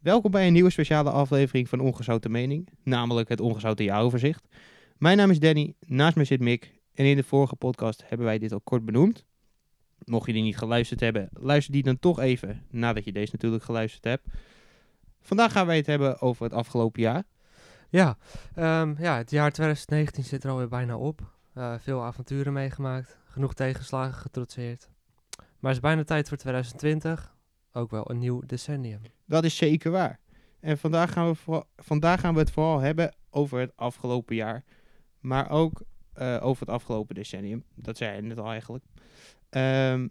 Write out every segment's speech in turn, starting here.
Welkom bij een nieuwe speciale aflevering van Ongezouten Mening, namelijk het Ongezouten Jaaroverzicht. Mijn naam is Danny, naast me zit Mick en in de vorige podcast hebben wij dit al kort benoemd. Mocht je die niet geluisterd hebben, luister die dan toch even nadat je deze natuurlijk geluisterd hebt. Vandaag gaan wij het hebben over het afgelopen jaar. Ja, ehm, ja, het jaar 2019 zit er alweer bijna op. Eh, veel avonturen meegemaakt, genoeg tegenslagen getrotseerd. Maar het is bijna tijd voor 2020, ook wel een nieuw decennium. Dat is zeker waar. En vandaag gaan we, vooral- vandaag gaan we het vooral hebben over het afgelopen jaar. Maar ook eh, over het afgelopen decennium. Dat zei je net al eigenlijk. Ehm,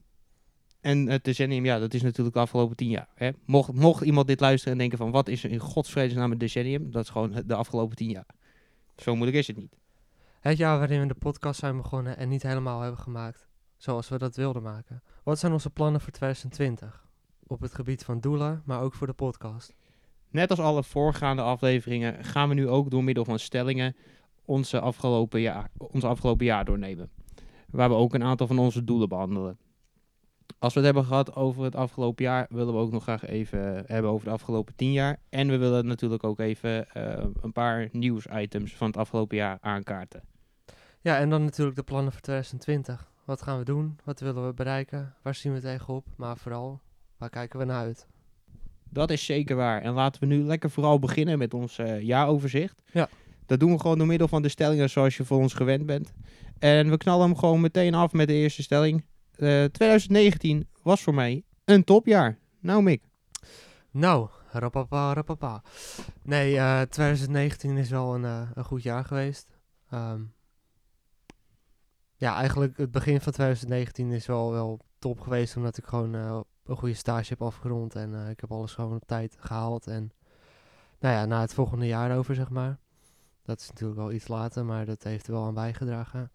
en het decennium, ja, dat is natuurlijk de afgelopen tien jaar. Hè? Mocht, mocht iemand dit luisteren en denken van... wat is er in godsvredesnaam een decennium? Dat is gewoon de afgelopen tien jaar. Zo moeilijk is het niet. Het jaar waarin we de podcast zijn begonnen en niet helemaal hebben gemaakt zoals we dat wilden maken. Wat zijn onze plannen voor 2020? Op het gebied van doelen, maar ook voor de podcast. Net als alle voorgaande afleveringen gaan we nu ook door middel van stellingen onze afgelopen jaar, onze afgelopen jaar doornemen. Waar we ook een aantal van onze doelen behandelen. Als we het hebben gehad over het afgelopen jaar, willen we ook nog graag even hebben over de afgelopen tien jaar. En we willen natuurlijk ook even eh, een paar nieuwsitems van het afgelopen jaar aankaarten. Ja, en dan natuurlijk de plannen voor 2020. Wat gaan we doen? Wat willen we bereiken? Waar zien we tegenop? Maar vooral, waar kijken we naar uit? Dat is zeker waar. En laten we nu lekker vooral beginnen met ons eh, jaaroverzicht. Ja. Dat doen we gewoon door middel van de stellingen zoals je voor ons gewend bent. En we knallen hem gewoon meteen af met de eerste stelling. Eh, 2019 was voor mij een topjaar. Nou Mick. Nou, rapapa, rapapa. Nee, eh 2019 is wel een, eh, een goed jaar geweest. Ehm, ja, eigenlijk het begin van 2019 is wel, wel top geweest, omdat ik gewoon eh, een goede stage heb afgerond. En eh, ik heb alles gewoon op tijd gehaald. En nou ja, na het volgende jaar over, zeg maar. Dat is natuurlijk wel iets later, maar dat heeft er wel aan bijgedragen.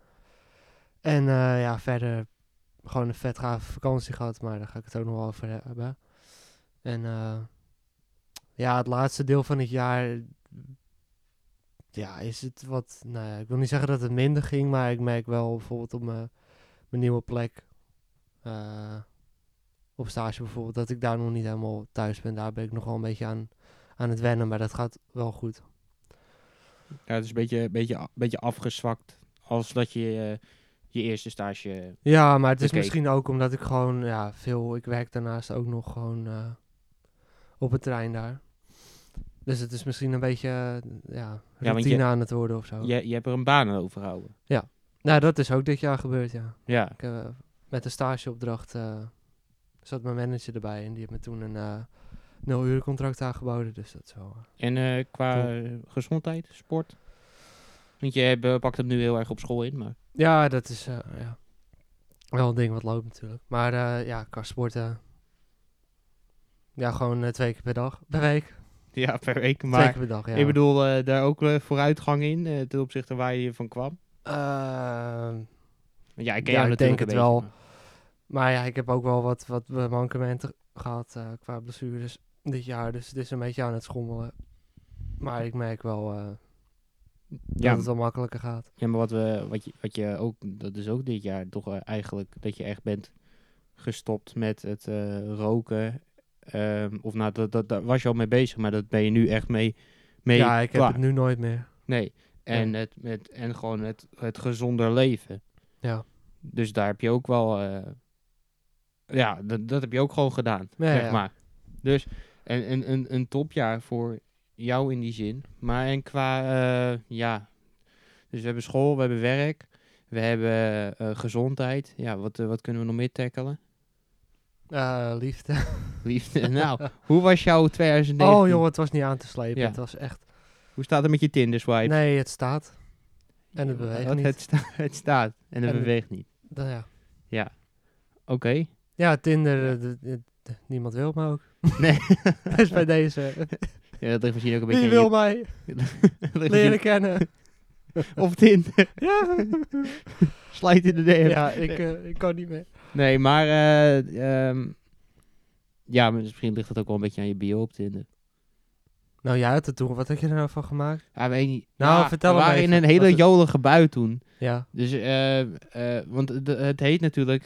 En eh, ja, verder gewoon een vet gave vakantie gehad, maar daar ga ik het ook nog wel over hebben. En eh, ja, het laatste deel van het jaar. Ja, is het wat. Nou ja, ik wil niet zeggen dat het minder ging, maar ik merk wel bijvoorbeeld op mijn, nieuwe plek. Op stage bijvoorbeeld, dat ik daar nog niet helemaal thuis ben. Daar ben ik nog wel een beetje aan, aan het wennen, maar dat gaat wel goed. Ja, het is een beetje, beetje, beetje afgezwakt als dat je eh, je eerste stage... Ja, maar het is misschien ook omdat ik gewoon ja, veel. Ik werk daarnaast ook nog gewoon eh, op het terrein daar. Dus het is misschien een beetje eh, ja, routine je- aan het worden of zo. Je, je hebt er een baan aan overhouden. Nou, dat is ook dit jaar gebeurd, ja. Ja. Ik, met een stageopdracht zat mijn manager erbij en die heeft me toen een eh nul uur contract aangeboden. Dus dat is wel... eh, En eh, qua gezondheid, sport? Want je pakt hem nu heel erg op school in, maar... Ja, dat is ja. wel een ding wat loopt natuurlijk. Maar ja, qua sporten... Ja, gewoon twee keer per dag. Per week. Ja, per week. twee Maar keer per dag, ja. ik bedoel, daar ook vooruitgang in ten opzichte waar je van kwam. Ehm, ja, ik ken Ja, jou ik natuurlijk denk het beetje, wel. maar- maar ja, ik heb ook wel wat, wat mankementen gehad eh, qua blessures dit jaar. Dus het is een beetje aan het schommelen. Maar ik merk wel eh, dat Ja, het wel makkelijker gaat. ja, maar wat, we, wat, je, wat je ook, dat is ook dit jaar toch eh, eigenlijk dat je echt bent gestopt met het roken. Ehm, of nou, dat, dat, daar was je al mee bezig, maar dat ben je nu echt mee, mee ja, ik heb klaar. het nu nooit meer. Nee, en, Ja. het, met, en gewoon het, het gezonder leven. Ja. Dus daar heb je ook wel, ja, dat, dat heb je ook gewoon gedaan, Ja, zeg ja. maar. Dus een, een, een, een topjaar voor jou in die zin. Maar en qua, eh, ja, dus we hebben school, we hebben werk, we hebben eh, gezondheid. Ja, wat, eh, wat kunnen we nog meer tackelen? Liefde. Liefde. nou, hoe was jouw 2019? Oh joh, het was niet aan te slepen. Ja. Het was echt... Hoe staat het met je Tinder swipe? Nee, het staat. En het beweegt Wat? niet. Het, sta- het staat en het En- beweegt niet. Dan, ja. Oké. Ja, Tinder, eh, niemand wil me ook. Nee. Dus bij deze. Ja, dat ligt misschien ook een beetje Wie wil je- mij dat leren kennen? Of Tinder. ja. Slide in de DM. ja, ik, eh, ik kan niet meer. Nee, maar... eh, ehm, ja, misschien ligt het ook wel een beetje aan je bio op Tinder. Nou ja, het toen. Wat had je er nou van gemaakt? Ja, weet niet. Nou, Ja, vertel We waren in een hele jolige bui toen. Ja. Dus, eh, want het- heet natuurlijk...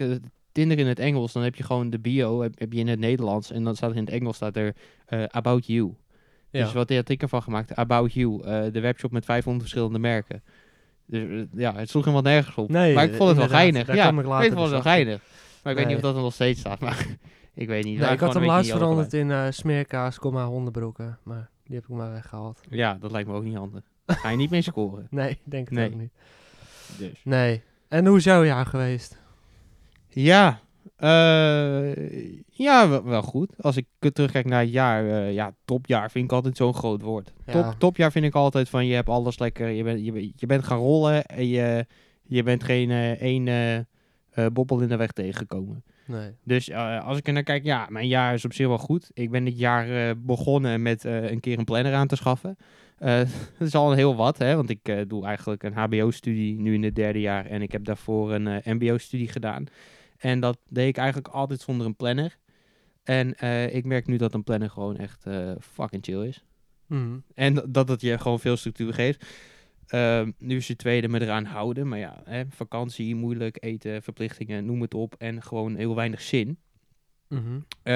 Tinder in het Engels, dan heb je gewoon de bio, heb, heb je in het Nederlands. En dan staat er in het Engels staat er eh, About You. Ja. Dus wat had ik ervan gemaakt? About You, eh, de webshop met 500 verschillende merken. Dus eh, ja, het sloeg helemaal nergens op. Nee, maar ik vond het wel geinig. Ja, ik later ik vond het wel dus geinig. Maar ik weet niet of dat er nog steeds staat. Maar ik weet niet. Nee, ik had hem laatst veranderd in eh smeerkaas, komma, hondenbroeken. Maar die heb ik maar weggehaald. Ja, dat lijkt me ook niet handig. Ga je niet mee scoren. Nee, denk het Nee. ook niet. Dus. Nee. En hoe is jouw jaar geweest? Ja, eh, ja wel, wel goed. Als ik terugkijk naar het jaar, eh, ja, topjaar vind ik altijd zo'n groot woord. Ja. Top, topjaar vind ik altijd van je hebt alles lekker, je, bent je, bent- je bent gaan rollen en je, je bent geen eh, één bobbel in de weg tegengekomen. Nee. Dus als ik er naar kijk, ja, mijn jaar is op zich wel goed. Ik ben dit jaar begonnen met een keer een planner aan te schaffen. Dat is al heel wat, hè, want ik doe eigenlijk een HBO-studie nu in het derde jaar en ik heb daarvoor een MBO-studie gedaan. En dat deed ik eigenlijk altijd zonder een planner. En eh, ik merk nu dat een planner gewoon echt eh, fucking chill is. Mhm. En dat het je gewoon veel structuur geeft. Ehm, nu is het tweede me eraan houden. Maar ja, hè, vakantie, moeilijk, eten, verplichtingen, noem het op. En gewoon heel weinig zin. Mhm. Eh,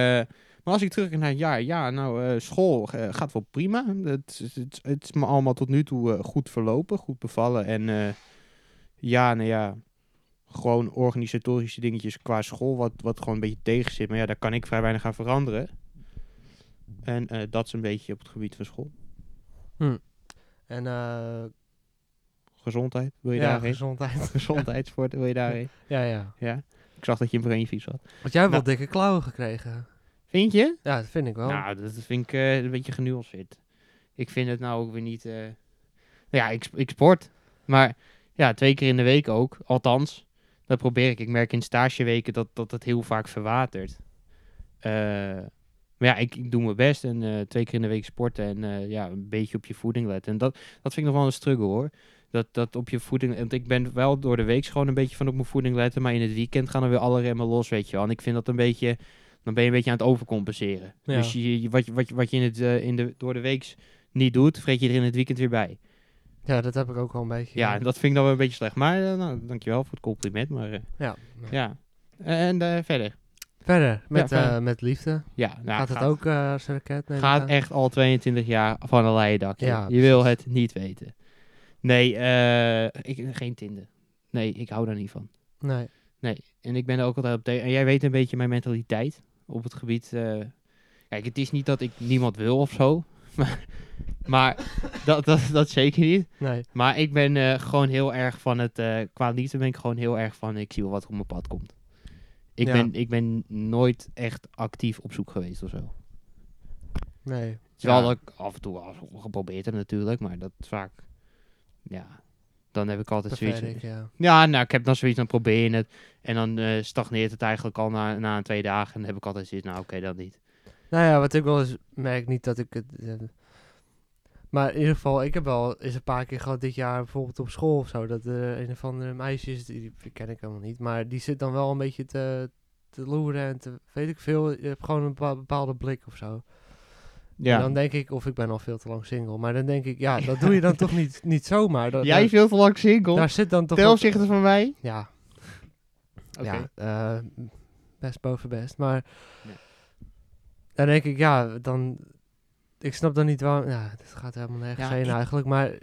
maar als ik terug naar jaar, ja, nou, school gaat wel prima. Het, is- het, het is me allemaal tot nu toe goed verlopen, goed bevallen. En ja, nou ja, gewoon organisatorische dingetjes qua school, wat, wat gewoon een beetje tegen zit. Maar ja, daar kan ik vrij weinig aan veranderen. En eh, dat is een beetje op het gebied van school. En eh Gezondheid, wil je ja, daarheen? gezondheid. Gezondheidssport, wil je daarheen? ja, ja. Ja. Ik zag dat je een brainfiets had. Want jij hebt Nou. wel dikke klauwen gekregen. Vind je? Ja, dat vind ik wel. Nou, dat vind ik eh, een beetje genuanceerd. Ik vind het nou ook weer niet... Ja, ik, ik sport. Maar ja, twee keer in de week ook. Althans, dat probeer ik. Ik merk in stageweken dat, dat het heel vaak verwatert. Eh, maar ja, ik, ik doe mijn best. En eh, twee keer in de week sporten. En eh, ja, een beetje op je voeding letten. En dat, dat vind ik nog wel een struggle hoor. Dat, dat op je voeding... Want ik ben wel door de week gewoon een beetje van op mijn voeding letten. Maar in het weekend gaan er weer alle remmen los, weet je wel. En ik vind dat een beetje... Dan ben je een beetje aan het overcompenseren. Ja. Dus je, je- wat, je- wat, je- wat je in het, in de, door de week niet doet, vreet je er in het weekend weer bij. Ja, dat heb ik ook wel een beetje. Ja, en dat vind ik dan wel een beetje slecht. Maar eh, nou, dankjewel voor het compliment. Maar eh, ja. ja. En eh, verder. Verder, met, verder. met liefde. Ja, nou, gaat het ook ik Gaat echt al 22 jaar van een leien dakje. Ja, je wil het niet weten. Nee, eh, ik, geen Tinder. Nee, ik hou daar niet van. Nee. Nee, en ik ben er ook altijd op tegen. En jij weet een beetje mijn mentaliteit op het gebied. kijk, het is niet dat ik niemand wil of zo. Maar, maar dat, dat, dat zeker niet. Nee. Maar ik ben eh, gewoon heel erg van het. eh qua liefde ben ik gewoon heel erg van. Ik zie wel wat op mijn pad komt. Ik, Ja. ben, ik ben nooit echt actief op zoek geweest of zo. Nee. Terwijl Ja. ik af en toe wel geprobeerd heb natuurlijk. Maar dat is vaak. Ja. Dan heb ik altijd zoiets. Pathetic, ja. Ja, nou, ik heb dan zoiets, dan probeer je het. En dan eh, stagneert het eigenlijk al na, na een twee dagen. En dan heb ik altijd zoiets, nou oké, dan niet. Nou ja, wat ik wel eens merk, niet dat ik het... eh, maar in ieder geval, ik heb wel eens een paar keer gehad dit jaar, bijvoorbeeld op school of zo, dat er een of andere meisjes, die, die ken ik helemaal niet, maar die zit dan wel een beetje te, te loeren en te, weet ik veel, je hebt gewoon een bepa- bepaalde blik of zo. Ja. En dan denk ik, of ik ben al veel te lang single, maar dan denk ik, ja, dat doe je dan toch niet, niet zomaar. Dat, Jij daar, veel te lang single. daar zit dan toch Ten opzichte van mij. Ja, ja eh, best boven best. Maar Ja. dan denk ik, ja, dan... Ik snap dan niet waarom... Ja, het gaat helemaal nergens Ja, heen ik- eigenlijk. Maar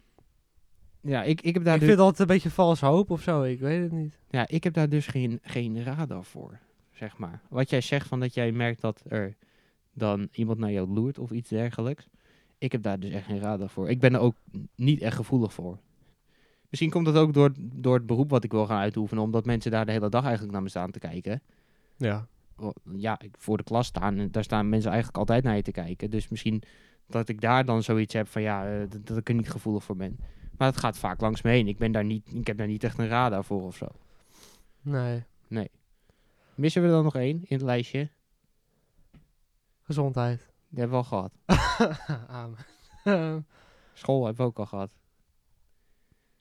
Ja, ik, ik, heb daar ik dus, vind altijd een beetje vals hoop of zo. Ik weet het niet. ja, ik heb daar dus geen, geen radar voor, zeg maar. Wat jij zegt van dat jij merkt dat er dan iemand naar jou loert of iets dergelijks. Ik heb daar dus echt geen radar voor. Ik ben er ook niet echt gevoelig voor. Misschien komt dat ook door, door het beroep wat ik wil gaan uitoefenen. Omdat mensen daar de hele dag eigenlijk naar me staan te kijken. Ja. ja, voor de klas staan en daar staan mensen eigenlijk altijd naar je te kijken. Dus misschien dat ik daar dan zoiets heb van ja, eh, dat, dat ik er niet gevoelig voor ben. Maar het gaat vaak langs me heen. Ik, ben daar niet, ik heb daar niet echt een radar voor of zo. Nee. Missen we er dan nog één in het lijstje? Gezondheid. Die hebben we al gehad. Amen. School hebben we ook al gehad.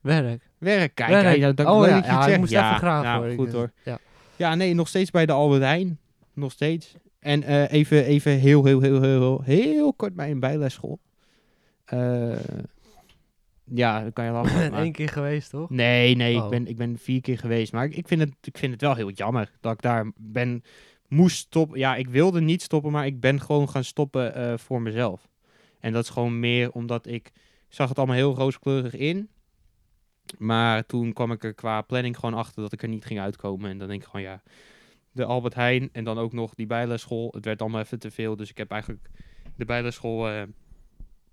Werk. Werk, kijk. Werk. ja, dat, oh leuk ja, dat je ja ik moest ja, even graag nou, hoor. goed Ik- hoor. Ja. Ja, nee, nog steeds bij de Albert Heijn. Nog steeds. En eh, even, even heel, heel, heel, heel, heel, heel kort bij een bijlesschool. Eh, Ja, dan kan je lachen. En maar- één keer geweest, toch? Nee, nee, Oh. ik, ben, ik ben vier keer geweest. Maar ik, ik, vind het, ik vind het wel heel jammer dat ik daar ben, moest stoppen. Ja, ik wilde niet stoppen, maar ik ben gewoon gaan stoppen eh, voor mezelf. En dat is gewoon meer omdat ik, ik zag het allemaal heel rooskleurig in. Maar toen kwam ik er qua planning gewoon achter dat ik er niet ging uitkomen. En dan denk ik gewoon, ja, de Albert Heijn en dan ook nog die bijlesschool. Het werd allemaal even te veel. Dus ik heb eigenlijk de bijlesschool eh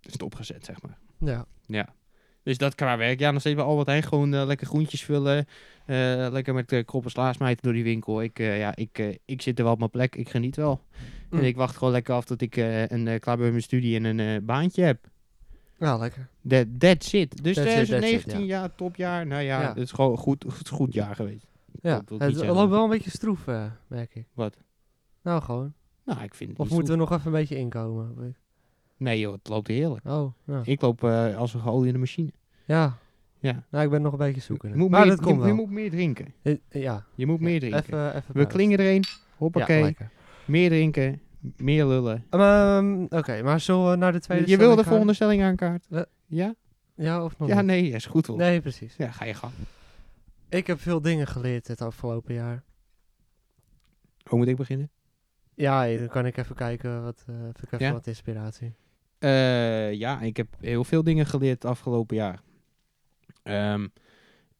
stopgezet, zeg maar. Ja. Ja. Dus dat qua werk. Ja, nog steeds bij Albert Heijn gewoon eh, lekker groentjes vullen. eh, lekker met uh, kroppen sla smijten door die winkel. Ik, eh, ja, ik, eh, ik zit er wel op mijn plek. Ik geniet wel. Hm. En ik wacht gewoon lekker af tot ik eh, een, eh, klaar ben met mijn studie en een eh, baantje heb. Ja, lekker. That, that's it. Dus That's it, that's it, 2019, ja. topjaar. Nou ja, Ja. het is gewoon goed, goed, goed jaar geweest. Ja, Dat het loopt wel een beetje stroef, eh, merk ik. Wat? Nou, gewoon. Nou, ik vind het Of moeten we nog even een beetje inkomen? Nee joh, het loopt heerlijk. Oh, nou. Ik loop eh, als een geolie in de machine. Ja. Ja. Nou, ik ben nog een beetje zoeken. Je moet, maar meer, dat komt je, wel. je moet meer drinken. Eh, Ja. Je moet meer drinken. Even, even We klingen er een. Hoppakee. meer drinken. Meer lullen. Ehm, Oké, maar zullen we naar de tweede je wil de volgende stelling aankaart? Ja? Ja, of nog Ja, nee, is goed hoor. Nee, precies. Ja, ga je gang. Ik heb veel dingen geleerd het afgelopen jaar. Hoe moet ik beginnen? Ja, dan kan ik even kijken wat, eh ik even Ja? wat inspiratie. Eh, ja, ik heb heel veel dingen geleerd het afgelopen jaar. Ehm,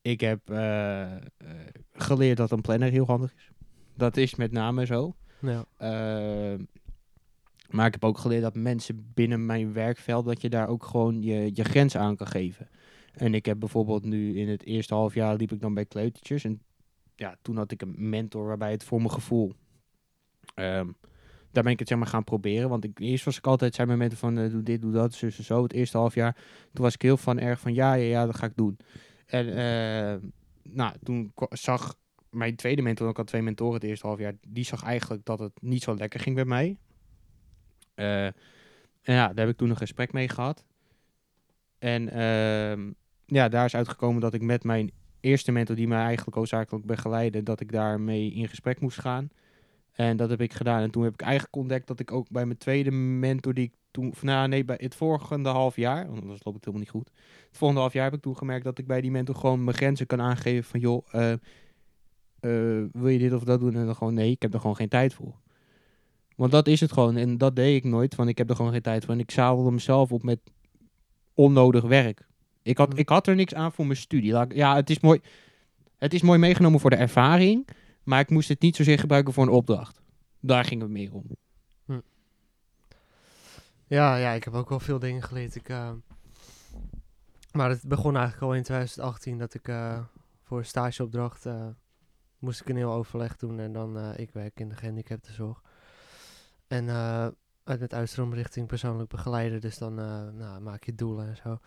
ik heb eh, eh, geleerd dat een planner heel handig is. Dat is met name zo. Ja. Ehm, maar ik heb ook geleerd dat mensen binnen mijn werkveld, dat je daar ook gewoon je, je grens aan kan geven. En ik heb bijvoorbeeld nu in het eerste half jaar liep ik dan bij kleutertjes. En ja, toen had ik een mentor waarbij het voor mijn gevoel. ehm, daar ben ik het zeg maar gaan proberen. Want ik, eerst was ik altijd, zei mijn mentor van eh, doe dit, doe dat, en zo. Het eerste half jaar. Toen was ik heel van erg van ja, ja, ja, dat ga ik doen. En eh, nou, toen zag mijn tweede mentor, ik had twee mentoren het eerste half jaar, die zag eigenlijk dat het niet zo lekker ging bij mij. Eh, en ja, daar heb ik toen een gesprek mee gehad. En ehm, ja, daar is uitgekomen dat ik met mijn eerste mentor, die mij eigenlijk oodzakelijk begeleidde, dat ik daarmee in gesprek moest gaan. En dat heb ik gedaan. En toen heb ik eigenlijk ontdekt dat ik ook bij mijn tweede mentor, die ik toen, nou nee, bij het volgende half jaar, want anders loopt het helemaal niet goed. Het volgende half jaar heb ik toen gemerkt dat ik bij die mentor gewoon mijn grenzen kan aangeven van joh, eh, eh, wil je dit of dat doen? En dan gewoon nee, ik heb er gewoon geen tijd voor. Want dat is het gewoon. En dat deed ik nooit, want ik heb er gewoon geen tijd voor. En ik zadelde mezelf op met onnodig werk. Ik had, Mhm. ik had er niks aan voor mijn studie. Ja, het is, mooi, het is mooi meegenomen voor de ervaring, maar ik moest het niet zozeer gebruiken voor een opdracht. Daar ging het meer om. Ja, ja, ik heb ook wel veel dingen geleerd. Ik, eh, maar het begon eigenlijk al in 2018 dat ik eh, voor een stageopdracht eh, moest ik een heel overleg doen. En dan, ik werk in de gehandicaptenzorg. En uit met uitstroom richting persoonlijk begeleider. Dus dan nou, maak je doelen en zo.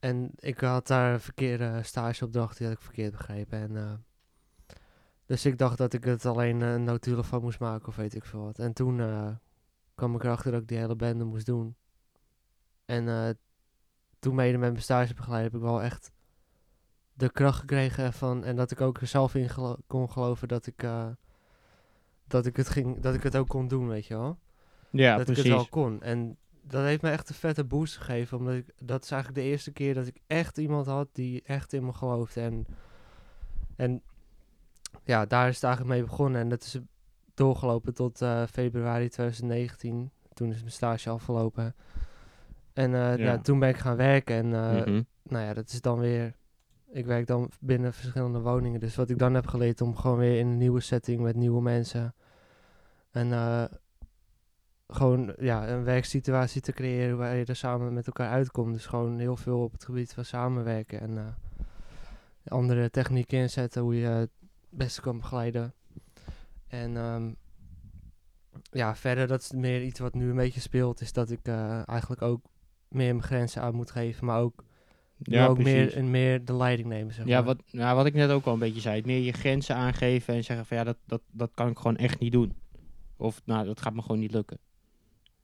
En ik had daar een verkeerde stageopdracht, die had ik verkeerd begrepen. En, eh, dus ik dacht dat ik het alleen eh, een notulen van moest maken of weet ik veel wat. En toen eh, kwam ik erachter dat ik die hele bende moest doen. En toen mede met mijn stagebegeleider heb ik wel echt de kracht gekregen van... En dat ik ook er zelf in gelo- kon geloven dat ik, dat, ik het ging, dat ik het ook kon doen, weet je wel. Ja, dat ik het wel kon. En dat heeft me echt een vette boost gegeven. Omdat ik, dat is eigenlijk de eerste keer dat ik echt iemand had die echt in me geloofde. En, en ja, daar is het eigenlijk mee begonnen. En dat is doorgelopen tot eh, februari 2019. Toen is mijn stage afgelopen. En eh, ja. Ja. toen ben ik gaan werken. En eh, Mhm. nou ja, dat is dan weer... Ik werk dan binnen verschillende woningen. Dus wat ik dan heb geleerd om gewoon weer in een nieuwe setting met nieuwe mensen... En gewoon ja, een werksituatie te creëren waar je er samen met elkaar uitkomt. Dus gewoon heel veel op het gebied van samenwerken en eh, andere technieken inzetten, hoe je het beste kan begeleiden. En ehm, ja, verder, dat is meer iets wat nu een beetje speelt, is dat ik eh, eigenlijk ook meer mijn grenzen aan moet geven, maar ook, Ja, ook meer, en meer de leiding nemen. Zeg Ja, maar. wat, nou, wat ik net ook al een beetje zei. Meer je grenzen aangeven en zeggen van ja, dat, dat, dat kan ik gewoon echt niet doen. Of nou, dat gaat me gewoon niet lukken.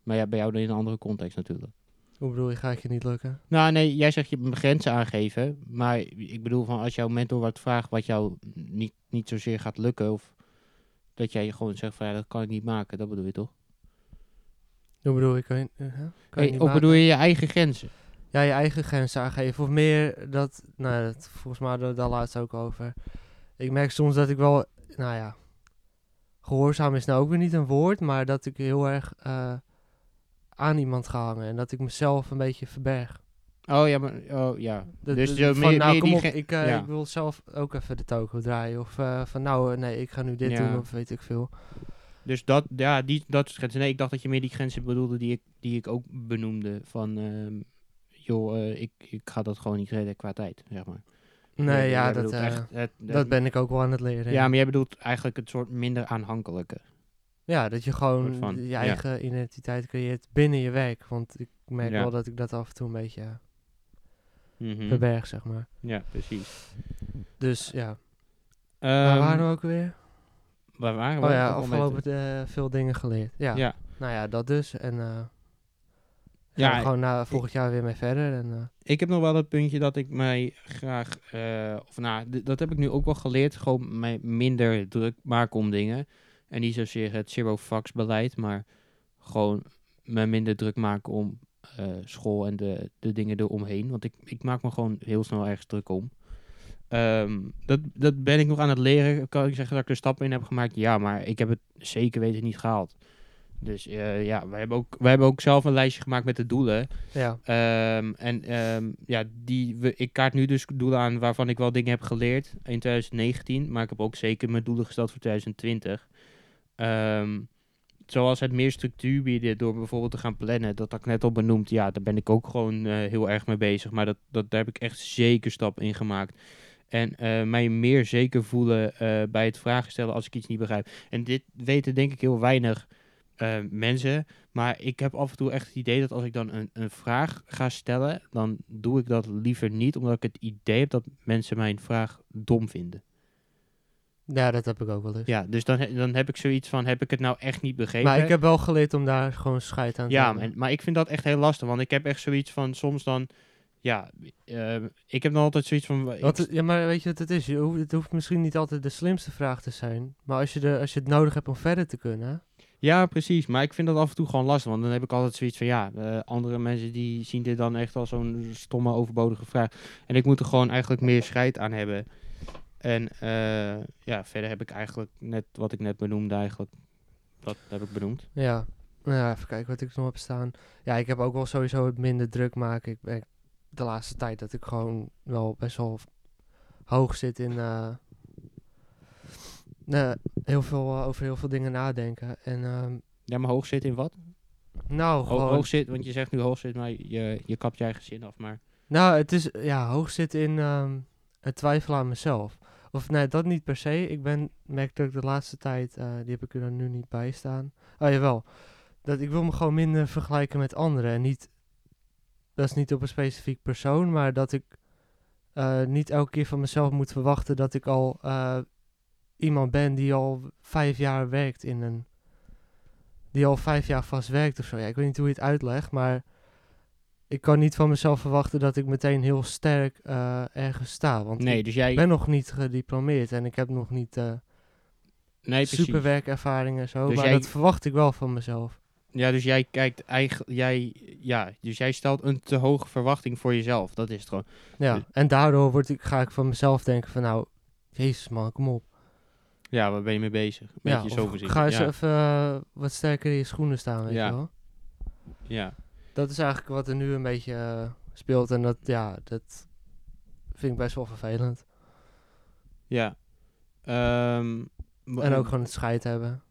Maar ja, bij jou dan in een andere context natuurlijk. Hoe bedoel je, gaat je niet lukken? Nou nee, jij zegt je moet grenzen aangeven. Maar ik bedoel van als jouw mentor wat vraagt wat jou niet, niet zozeer gaat lukken. Of dat jij gewoon zegt van ja, dat kan ik niet maken. Dat bedoel je toch? Hoe bedoel je, kan je, uh, huh? kan je Hey, niet of bedoel je je eigen grenzen? ja, je eigen grenzen aangeven. Of meer dat, nou, dat, volgens mij hadden we het daar laatst ook over. Ik merk soms dat ik wel, nou ja, gehoorzaam is nou ook weer niet een woord, maar dat ik heel erg eh, aan iemand ga hangen en dat ik mezelf een beetje verberg. Oh ja, maar, oh ja. Dat- dus van, meer, nou, meer kom die op, ik, eh, ja. ik wil zelf ook even de toko draaien. Of eh, van, nou, eh, nee, ik ga nu dit Ja. doen of weet ik veel. Dus dat, ja, die, dat soort grenzen. Nee, ik dacht dat je meer die grenzen bedoelde die ik, die ik ook benoemde. Van, ehm, joh, ik, ik ga dat gewoon niet redden qua tijd, zeg maar. Nee, ja, dat, bedoelt echt het- dat ben ik ook wel aan het leren. Ja, maar jij bedoelt eigenlijk het soort minder aanhankelijke. Ja, dat je gewoon van, je ja. eigen identiteit creëert binnen je werk. Want ik merk Ja. wel dat ik dat af en toe een beetje Mhm. verberg, zeg maar. Ja, precies. Dus ja. Ehm, Waar waren we ook weer? waar waren we? Oh ja, afgelopen eh, veel dingen geleerd. Ja. Ja. Nou ja, dat dus. En eh Ja, gewoon na volgend jaar weer mee verder. En, eh, Ik heb nog wel het puntje dat ik mij graag, of nou, dat heb ik nu ook wel geleerd, gewoon mij minder druk maken om dingen. En niet zozeer het zero fucks beleid, maar gewoon me minder druk maken om eh, school en de, de dingen eromheen. Want ik, ik maak me gewoon heel snel ergens druk om. Ehm, dat, dat ben ik nog aan het leren. Kan ik zeggen dat ik er stappen in heb gemaakt? Ja, maar ik heb het zeker weten niet gehaald. Dus eh, ja, wij hebben, ook, wij hebben ook zelf een lijstje gemaakt met de doelen. ja. Ehm, en ehm, ja, die, we, ik kaart nu dus doelen aan waarvan ik wel dingen heb geleerd in 2019. Maar ik heb ook zeker mijn doelen gesteld voor 2020. Ehm, zoals het meer structuur bieden door bijvoorbeeld te gaan plannen. Dat ik net al benoemd. Ja, daar ben ik ook gewoon eh, heel erg mee bezig. Maar dat, dat, daar heb ik echt zeker stappen in gemaakt. En eh, mij meer zeker voelen eh, bij het vragen stellen als ik iets niet begrijp. En dit weten denk ik heel weinig mensen. Maar ik heb af en toe echt het idee dat als ik dan een, een vraag ga stellen, dan doe ik dat liever niet, omdat ik het idee heb dat mensen mijn vraag dom vinden. Ja, dat heb ik ook wel eens. Ja, dus dan, dan heb ik zoiets van, heb ik het nou echt niet begrepen? maar ik heb wel geleerd om daar gewoon scheid aan te ja, maar ik vind dat echt heel lastig, want ik heb echt zoiets van, soms dan, ja, eh, ik heb dan altijd zoiets van, het- ja, maar weet je wat het is? Je hoeft, het hoeft misschien niet altijd de slimste vraag te zijn. Maar als je, de, als je het nodig hebt om verder te kunnen. Ja, precies. Maar ik vind dat af en toe gewoon lastig. Want dan heb ik altijd zoiets van, ja, eh, andere mensen die zien dit dan echt als zo'n stomme, overbodige vraag. En ik moet er gewoon eigenlijk meer scheid aan hebben. En eh, ja, verder heb ik eigenlijk net wat ik net benoemde eigenlijk. Dat heb ik benoemd. Ja. Nou ja, even kijken wat ik nog heb staan. Ja, ik heb ook wel sowieso het minder druk maken. Ik ben de laatste tijd dat ik gewoon wel best wel hoog zit in eh, nou, heel veel, eh, over heel veel dingen nadenken. En ehm, Ja, maar hoog zit in wat? nou, Ho- gewoon, hoog zit, want je zegt nu hoog zit, maar je, je kapt je eigen zin af. Maar nou, het is ja, hoog zit in ehm, het twijfelen aan mezelf. Of nee, dat niet per se. Ik ben, merk dat ik de laatste tijd, eh, die heb ik er nu niet bij staan. Oh jawel, dat ik wil me gewoon minder vergelijken met anderen. En niet, dat is niet op een specifiek persoon, maar dat ik eh, niet elke keer van mezelf moet verwachten dat ik al eh, iemand ben die al vijf jaar werkt in een, die al vijf jaar vast werkt of zo. Ja, ik weet niet hoe je het uitlegt, maar ik kan niet van mezelf verwachten dat ik meteen heel sterk eh, ergens sta. Want nee, ik dus jij... ben nog niet gediplomeerd en ik heb nog niet eh nee, superwerkervaring en zo. Dus maar jij- dat verwacht ik wel van mezelf. Ja, dus jij kijkt eigenlijk... Jij, ja, dus jij stelt een te hoge verwachting voor jezelf. Dat is het gewoon. Ja, Dus- en daardoor word ik, ga ik van mezelf denken van nou, jezus man, kom op. Ja, waar ben je mee bezig? Ja, beetje zo gezien. ga eens ja. even eh, wat sterker in je schoenen staan, weet Ja. je wel. ja. Dat is eigenlijk wat er nu een beetje eh, speelt en dat, ja, dat vind ik best wel vervelend. Ja. Ehm, En ook gewoon het scheid hebben.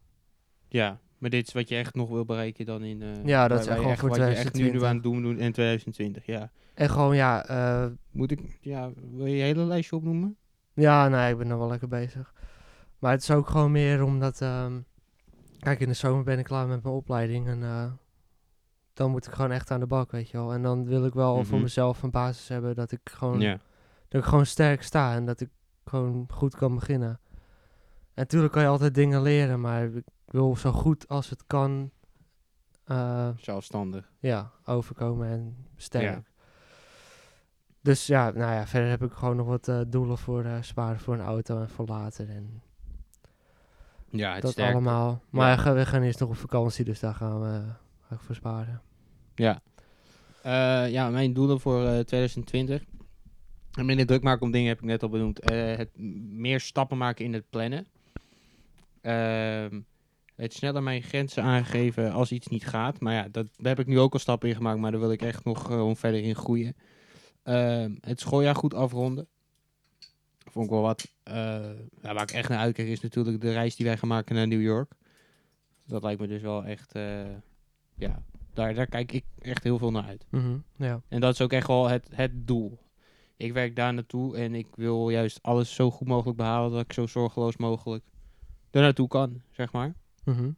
Ja, maar dit is wat je echt nog wil bereiken dan in... eh, Ja, dat is echt je gewoon voor Wat je echt nu, nu 2020. aan het doen, doen in 2020, ja. En gewoon, ja, eh, Moet ik... Ja, wil je je hele lijstje opnoemen? Ja, nee, ik ben nog wel lekker bezig. Maar het is ook gewoon meer omdat... ehm, kijk, in de zomer ben ik klaar met mijn opleiding. En dan moet ik gewoon echt aan de bak, weet je wel. En dan wil ik wel voor Mhm. mezelf een basis hebben dat ik gewoon... Dat ik gewoon sterk sta en dat ik gewoon goed kan beginnen. En natuurlijk kan je altijd dingen leren, maar ik wil zo goed als het kan... eh, Zelfstandig. ja, overkomen en sterk. Dus ja, nou ja, verder heb ik gewoon nog wat eh, doelen voor eh, sparen voor een auto en voor later. En Ja, het dat allemaal. Maar we gaan- we gaan eerst nog op vakantie, dus daar gaan we ga ik voor sparen. Ja. Eh, ja, mijn doelen voor eh, 2020. En minder druk maken om dingen heb ik net al benoemd. Eh, het meer stappen maken in het plannen. Ehm, het sneller mijn grenzen aangeven als iets niet gaat. Maar ja, dat, daar heb ik nu ook al stappen in gemaakt. Maar daar wil ik echt nog gewoon verder in groeien. Ehm, het schooljaar goed afronden. Vond ik wel wat. Eh, ja, waar ik echt naar uitkijk is natuurlijk de reis die wij gaan maken naar New York. Dat lijkt me dus wel echt... eh, ja, daar, daar kijk ik echt heel veel naar uit. Mhm, Ja. En dat is ook echt wel het, het doel. Ik werk daar naartoe en ik wil juist alles zo goed mogelijk behalen dat ik zo zorgeloos mogelijk er naartoe kan, zeg maar. Mhm.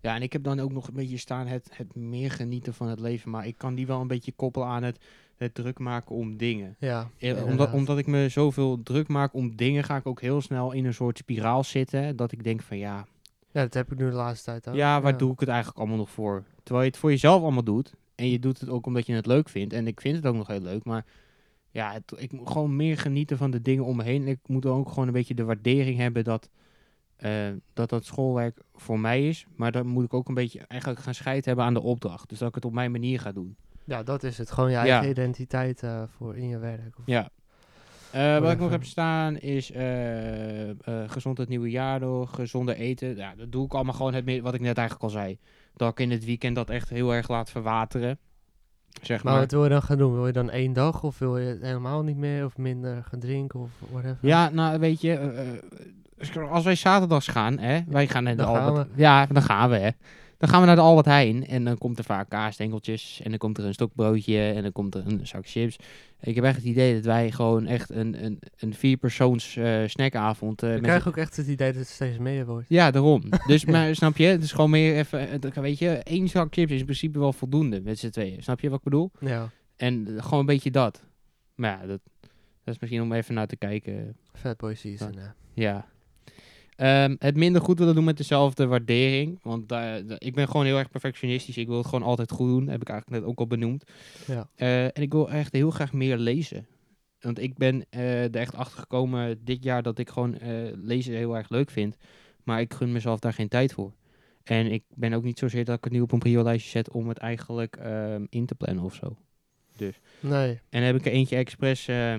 Ja, en ik heb dan ook nog een beetje staan het, het meer genieten van het leven. Maar ik kan die wel een beetje koppelen aan het, het druk maken om dingen. Ja, Eh, omdat, omdat ik me zoveel druk maak om dingen, ga ik ook heel snel in een soort spiraal zitten. Dat ik denk van ja, Ja, dat heb ik nu de laatste tijd ook. Ja, waar doe ik het eigenlijk allemaal nog voor? Terwijl je het voor jezelf allemaal doet. En je doet het ook omdat je het leuk vindt. En ik vind het ook nog heel leuk. Maar ja, het- ik moet gewoon meer genieten van de dingen om me heen. En ik moet ook gewoon een beetje de waardering hebben dat, eh, dat dat schoolwerk voor mij is. Maar dan moet ik ook een beetje eigenlijk gaan scheid hebben aan de opdracht. Dus dat ik het op mijn manier ga doen. Ja, dat is het. Gewoon je Ja. eigen identiteit eh, voor in je werk. Of- Ja. Eh, wat ik nog heb staan is eh, eh, gezond het nieuwe jaar door, gezonder eten. Ja, dat doe ik allemaal gewoon het, wat ik net eigenlijk al zei. Dat ik in het weekend dat echt heel erg laat verwateren. Zeg Maar maar. wat wil je dan gaan doen? Wil je dan één dag of wil je het helemaal niet meer of minder gaan drinken of whatever? Ja, nou weet je, als wij zaterdags gaan, hè, wij gaan naar de gaan Albert. Ja, dan gaan we, hè. Dan gaan we naar de Albert Heijn en dan komt er vaak kaasstengeltjes en dan komt er een stokbroodje en dan komt er een zak chips. Ik heb echt het idee dat wij gewoon echt een, een, een vierpersoons eh snackavond... eh, Ik krijg ook echt het idee dat het steeds meer wordt. Ja, daarom. Dus, maar snap je, het is gewoon meer even, eh, weet je, één zak chips is in principe wel voldoende met z'n tweeën. Snap je wat ik bedoel? Ja, En gewoon een beetje dat. Maar ja, dat, dat is misschien om even naar te kijken. Fatboy season. Ja. Ja. Ehm, het minder goed willen doen met dezelfde waardering. Want daar- ik ben gewoon heel erg perfectionistisch. Ik wil het gewoon altijd goed doen. Heb ik eigenlijk net ook al benoemd. Ja. Eh, en ik wil echt heel graag meer lezen. Want ik ben eh, er echt achter gekomen dit jaar dat ik gewoon eh, lezen heel erg leuk vind. Maar ik gun mezelf daar geen tijd voor. En ik ben ook niet zozeer dat ik het nu op een prio-lijstje zet om het eigenlijk ehm, in te plannen of zo. Nee, En dan heb ik er eentje expres eh,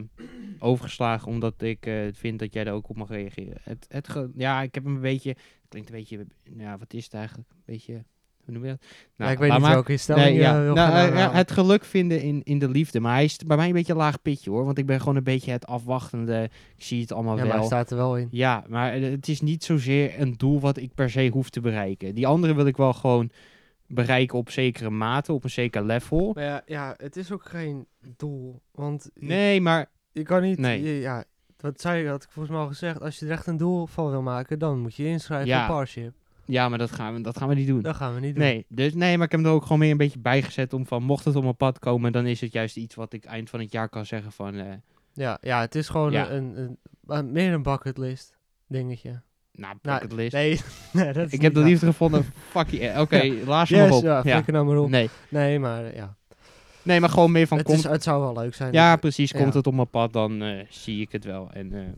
overgeslagen, omdat ik eh, vind dat jij daar ook op mag reageren. Het, het ge- ja, ik heb hem een beetje, het klinkt een beetje, ja, wat is het eigenlijk? Een beetje, hoe noem je dat? ja, ik weet niet maar. welke Nee, je ja. wil Nou, gaan eh, ja, aanhalen. het geluk vinden in, in de liefde. Maar hij is bij mij een beetje een laag pitje hoor. Want ik ben gewoon een beetje het afwachtende. Ik zie het allemaal Ja, maar hij wel. staat er wel in. Ja, maar eh, het is niet zozeer een doel wat ik per se hoef te bereiken. Die andere wil ik wel gewoon bereiken op zekere mate, op een zeker level. Maar ja, ja, het is ook geen doel. Want Nee, maar je kan niet... Nee. je- ja, wat zei je, had ik volgens mij al gezegd. Als je er echt een doel van wil maken, dan moet je je inschrijven Ja. voor Parship. ja, maar dat gaan we, dat gaan we niet doen. Dat gaan we niet doen. Nee, dus, nee, maar ik heb hem er ook gewoon meer een beetje bijgezet om van, mocht het op mijn pad komen, dan is het juist iets wat ik eind van het jaar kan zeggen van, eh, Ja, ja, het is gewoon Ja. een, een, een- meer een bucketlist dingetje. nou, Nou, bucket list. Nee, nee dat is ik heb de niet liefde gevonden, fuck je, oké, laat je waar. maar Yes, op. ja, Ja. nou maar op. Nee. Nee, maar eh, ja. Nee, maar gewoon meer van, Het, komt, is, het zou wel leuk zijn. ja precies, ja. komt het op mijn pad, dan eh, zie ik het wel. En eh,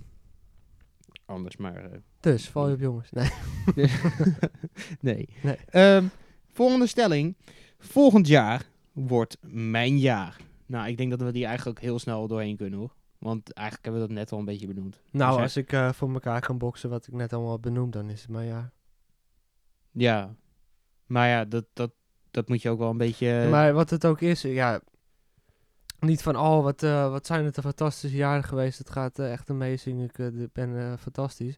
anders maar, eh, Dus, val je op jongens. Nee. nee. Nee. Ehm, volgende stelling, volgend jaar wordt mijn jaar. Nou, ik denk dat we die eigenlijk heel snel doorheen kunnen hoor. Want eigenlijk hebben we dat net al een beetje benoemd. Nou, Dus, als ik eh, voor elkaar kan boksen wat ik net allemaal heb benoemd, dan is het maar ja. Ja, maar ja, dat, dat, dat moet je ook wel een beetje... maar wat het ook is, eh, ja, niet van, oh, wat, eh, wat zijn het een fantastische jaren geweest. Het gaat eh, echt amazing, ik eh, ben eh, fantastisch.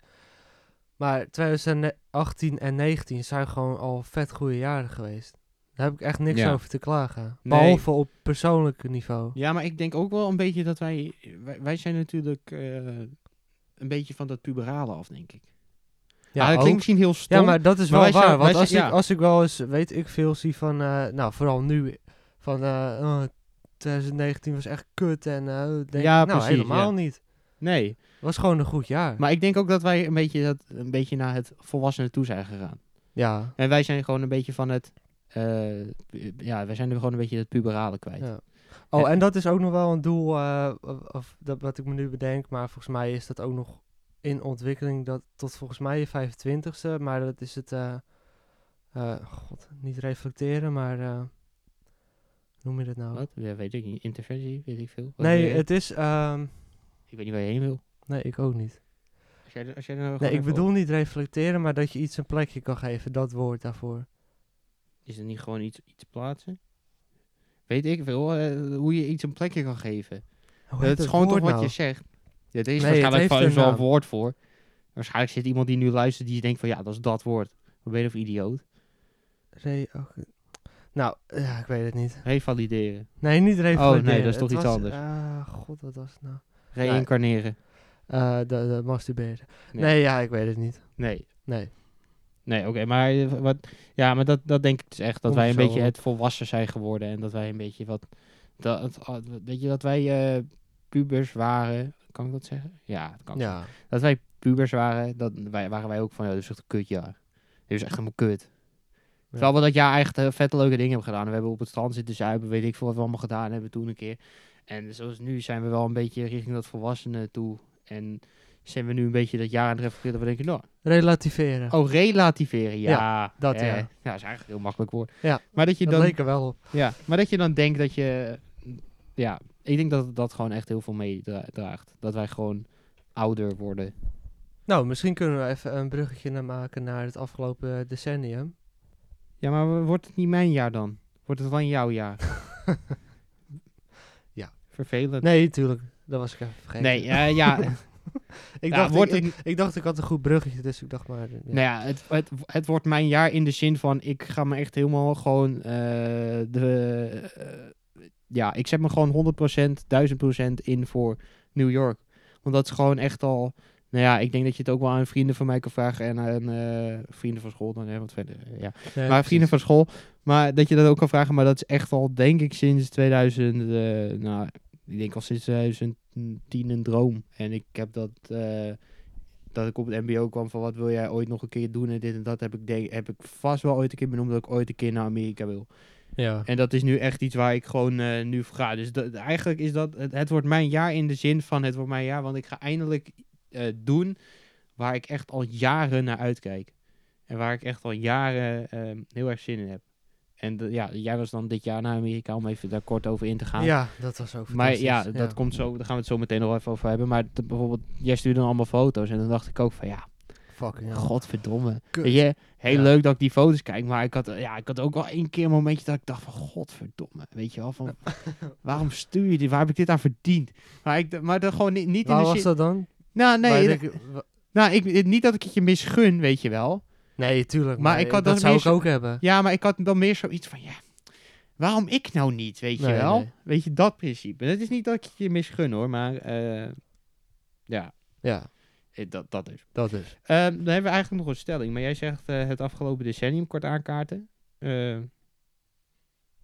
Maar 2018 en 19 zijn gewoon al vet goede jaren geweest. Daar heb ik echt niks Ja. over te klagen. Nee. Behalve op persoonlijk niveau. Ja, maar ik denk ook wel een beetje dat wij... Wij, wij zijn natuurlijk eh, een beetje van dat puberale af, denk ik. Ja, dat ook. klinkt misschien heel stom. Ja, maar dat is wel waar. zijn- want als, zijn- ik, ja. als ik wel eens, weet ik veel, zie van, eh, nou, vooral nu, van eh, oh, 2019 was echt kut en eh, denk Ja, nou, precies, helemaal ja. niet. Nee, Het was gewoon een goed jaar. maar ik denk ook dat wij een beetje, dat, een beetje naar het volwassenen toe zijn gegaan. ja, En wij zijn gewoon een beetje van het... eh, ja, wij zijn er gewoon een beetje het puberale kwijt. ja. Oh, Ja. en dat is ook nog wel een doel, eh, of dat wat ik me nu bedenk, maar volgens mij is dat ook nog in ontwikkeling dat tot volgens mij je 25ste, maar dat is het, eh, eh, god, niet reflecteren, maar Hoe noem je dat nou? Wat? Ja, weet ik niet. Interventie, weet ik veel. Wat Nee, het is... ehm, Ik weet niet waar je heen wil. nee, ik ook niet. Als jij, als jij nou Nee, ik bedoel niet reflecteren, maar dat je iets een plekje kan geven. Dat woord daarvoor. Is er niet gewoon iets, iets plaatsen? Weet ik veel. eh, hoe je iets een plekje kan geven. Hoe het is gewoon toch wat nou? je zegt. Ja, er is Nee, waarschijnlijk een zo'n naam. woord voor. Waarschijnlijk zit iemand die nu luistert die denkt van ja, dat is dat woord. Wat ben je of idioot? Re- oh, nou, ja, ik weet het niet. Revalideren. Nee, niet reflecteren. Oh, nee, dat is toch Het iets was- anders. Ah, god, wat was het nou? Reïncarneren. Eh, de, de masturberen. Nee. Nee. ja, ik weet het niet. Nee. Nee. Nee, oké, maar, eh, wat, ja, maar dat, dat denk ik dus echt. Dat wij een beetje het volwassen zijn geworden. En dat wij een beetje wat... Dat, ah, weet je, dat wij eh, pubers waren. Kan ik dat zeggen? Ja, dat kan Ja. dat wij pubers waren, dat wij, waren wij ook van, ja, dit is echt een kutjaar. Dit is echt helemaal kut. Terwijl we dat jaar echt eh, vette leuke dingen hebben gedaan. We hebben op het strand zitten zuipen, weet ik veel wat we allemaal gedaan hebben toen een keer. En zoals nu zijn we wel een beetje richting dat volwassenen toe. En zijn we nu een beetje dat jaar aan het reflecteren dat we denken, nou, Relativeren. oh, relativeren, ja. dat, eh, ja. Ja, dat is eigenlijk een heel makkelijk woord. Ja, Maar dat je dat dan, leek er wel op. ja, maar dat je dan denkt dat je, ja, ik denk dat dat gewoon echt heel veel meedraagt. Dat wij gewoon ouder worden. Nou, misschien kunnen we even een bruggetje naar maken naar het afgelopen decennium. Ja, maar wordt het niet mijn jaar dan? Wordt het van jouw jaar? Ja. Vervelend. Nee, tuurlijk. Dat was ik even vergeten. Nee, eh, ja. ik, ja, dacht, wordt ik, het- ik, ik dacht ik had een goed bruggetje, dus ik dacht maar... eh, Ja. Nou ja, het, het, het wordt mijn jaar in de zin van ik ga me echt helemaal gewoon eh, de. Ja, ik zet me gewoon 100%, 1000% in voor New York. Want dat is gewoon echt al. Nou ja, ik denk dat je het ook wel aan vrienden van mij kan vragen en aan eh, vrienden van school dan, hè, want verder, eh, ja. Nee, maar vrienden van school, maar dat je dat ook kan vragen, maar dat is echt al, denk ik, sinds 2000, eh, nou, ik denk al sinds 2010 een droom. En ik heb dat, dat ik op het mbo kwam van wat wil jij ooit nog een keer doen en dit en dat heb ik, denk, heb ik vast wel ooit een keer benoemd dat ik ooit een keer naar Amerika wil. Ja. En dat is nu echt iets waar ik gewoon eh, nu voor ga. Dus dat, eigenlijk is dat, het, het wordt mijn jaar in de zin van het wordt mijn jaar, want ik ga eindelijk eh, doen waar ik echt al jaren naar uitkijk. En waar ik echt al jaren ehm, heel erg zin in heb. En de- ja, jij was dan dit jaar naar Amerika om even daar kort over in te gaan. ja, dat was ook Maar ja, dat komt zo, daar gaan we het zo meteen nog even over hebben. Maar bijvoorbeeld, jij stuurde dan allemaal foto's en dan dacht ik ook van ja, Fucking hell. godverdomme. Kut. Weet je, heel Ja. leuk dat ik die foto's kijk, maar ik had, ja, ik had ook wel één keer een momentje dat ik dacht van godverdomme. Weet je wel, van waarom stuur je dit? Waar heb ik dit aan verdiend? Maar, ik, maar dat gewoon niet, niet in Waar de was dat dan? Nou, nee, dat- wa- nou ik, niet dat ik het je misgun, weet je wel. Nee, tuurlijk. Maar Maar, ik had dat dat zou ik zo- ook hebben. Ja, maar ik had dan meer zoiets van, ja, waarom ik nou niet, weet je wel? nee. Weet je, dat principe. Het is niet dat ik je misgun hoor, maar eh, ja, Ja, dat, dat is. dat is. Ehm, dan hebben we eigenlijk nog een stelling, maar jij zegt eh, het afgelopen decennium kort aankaarten. Eh,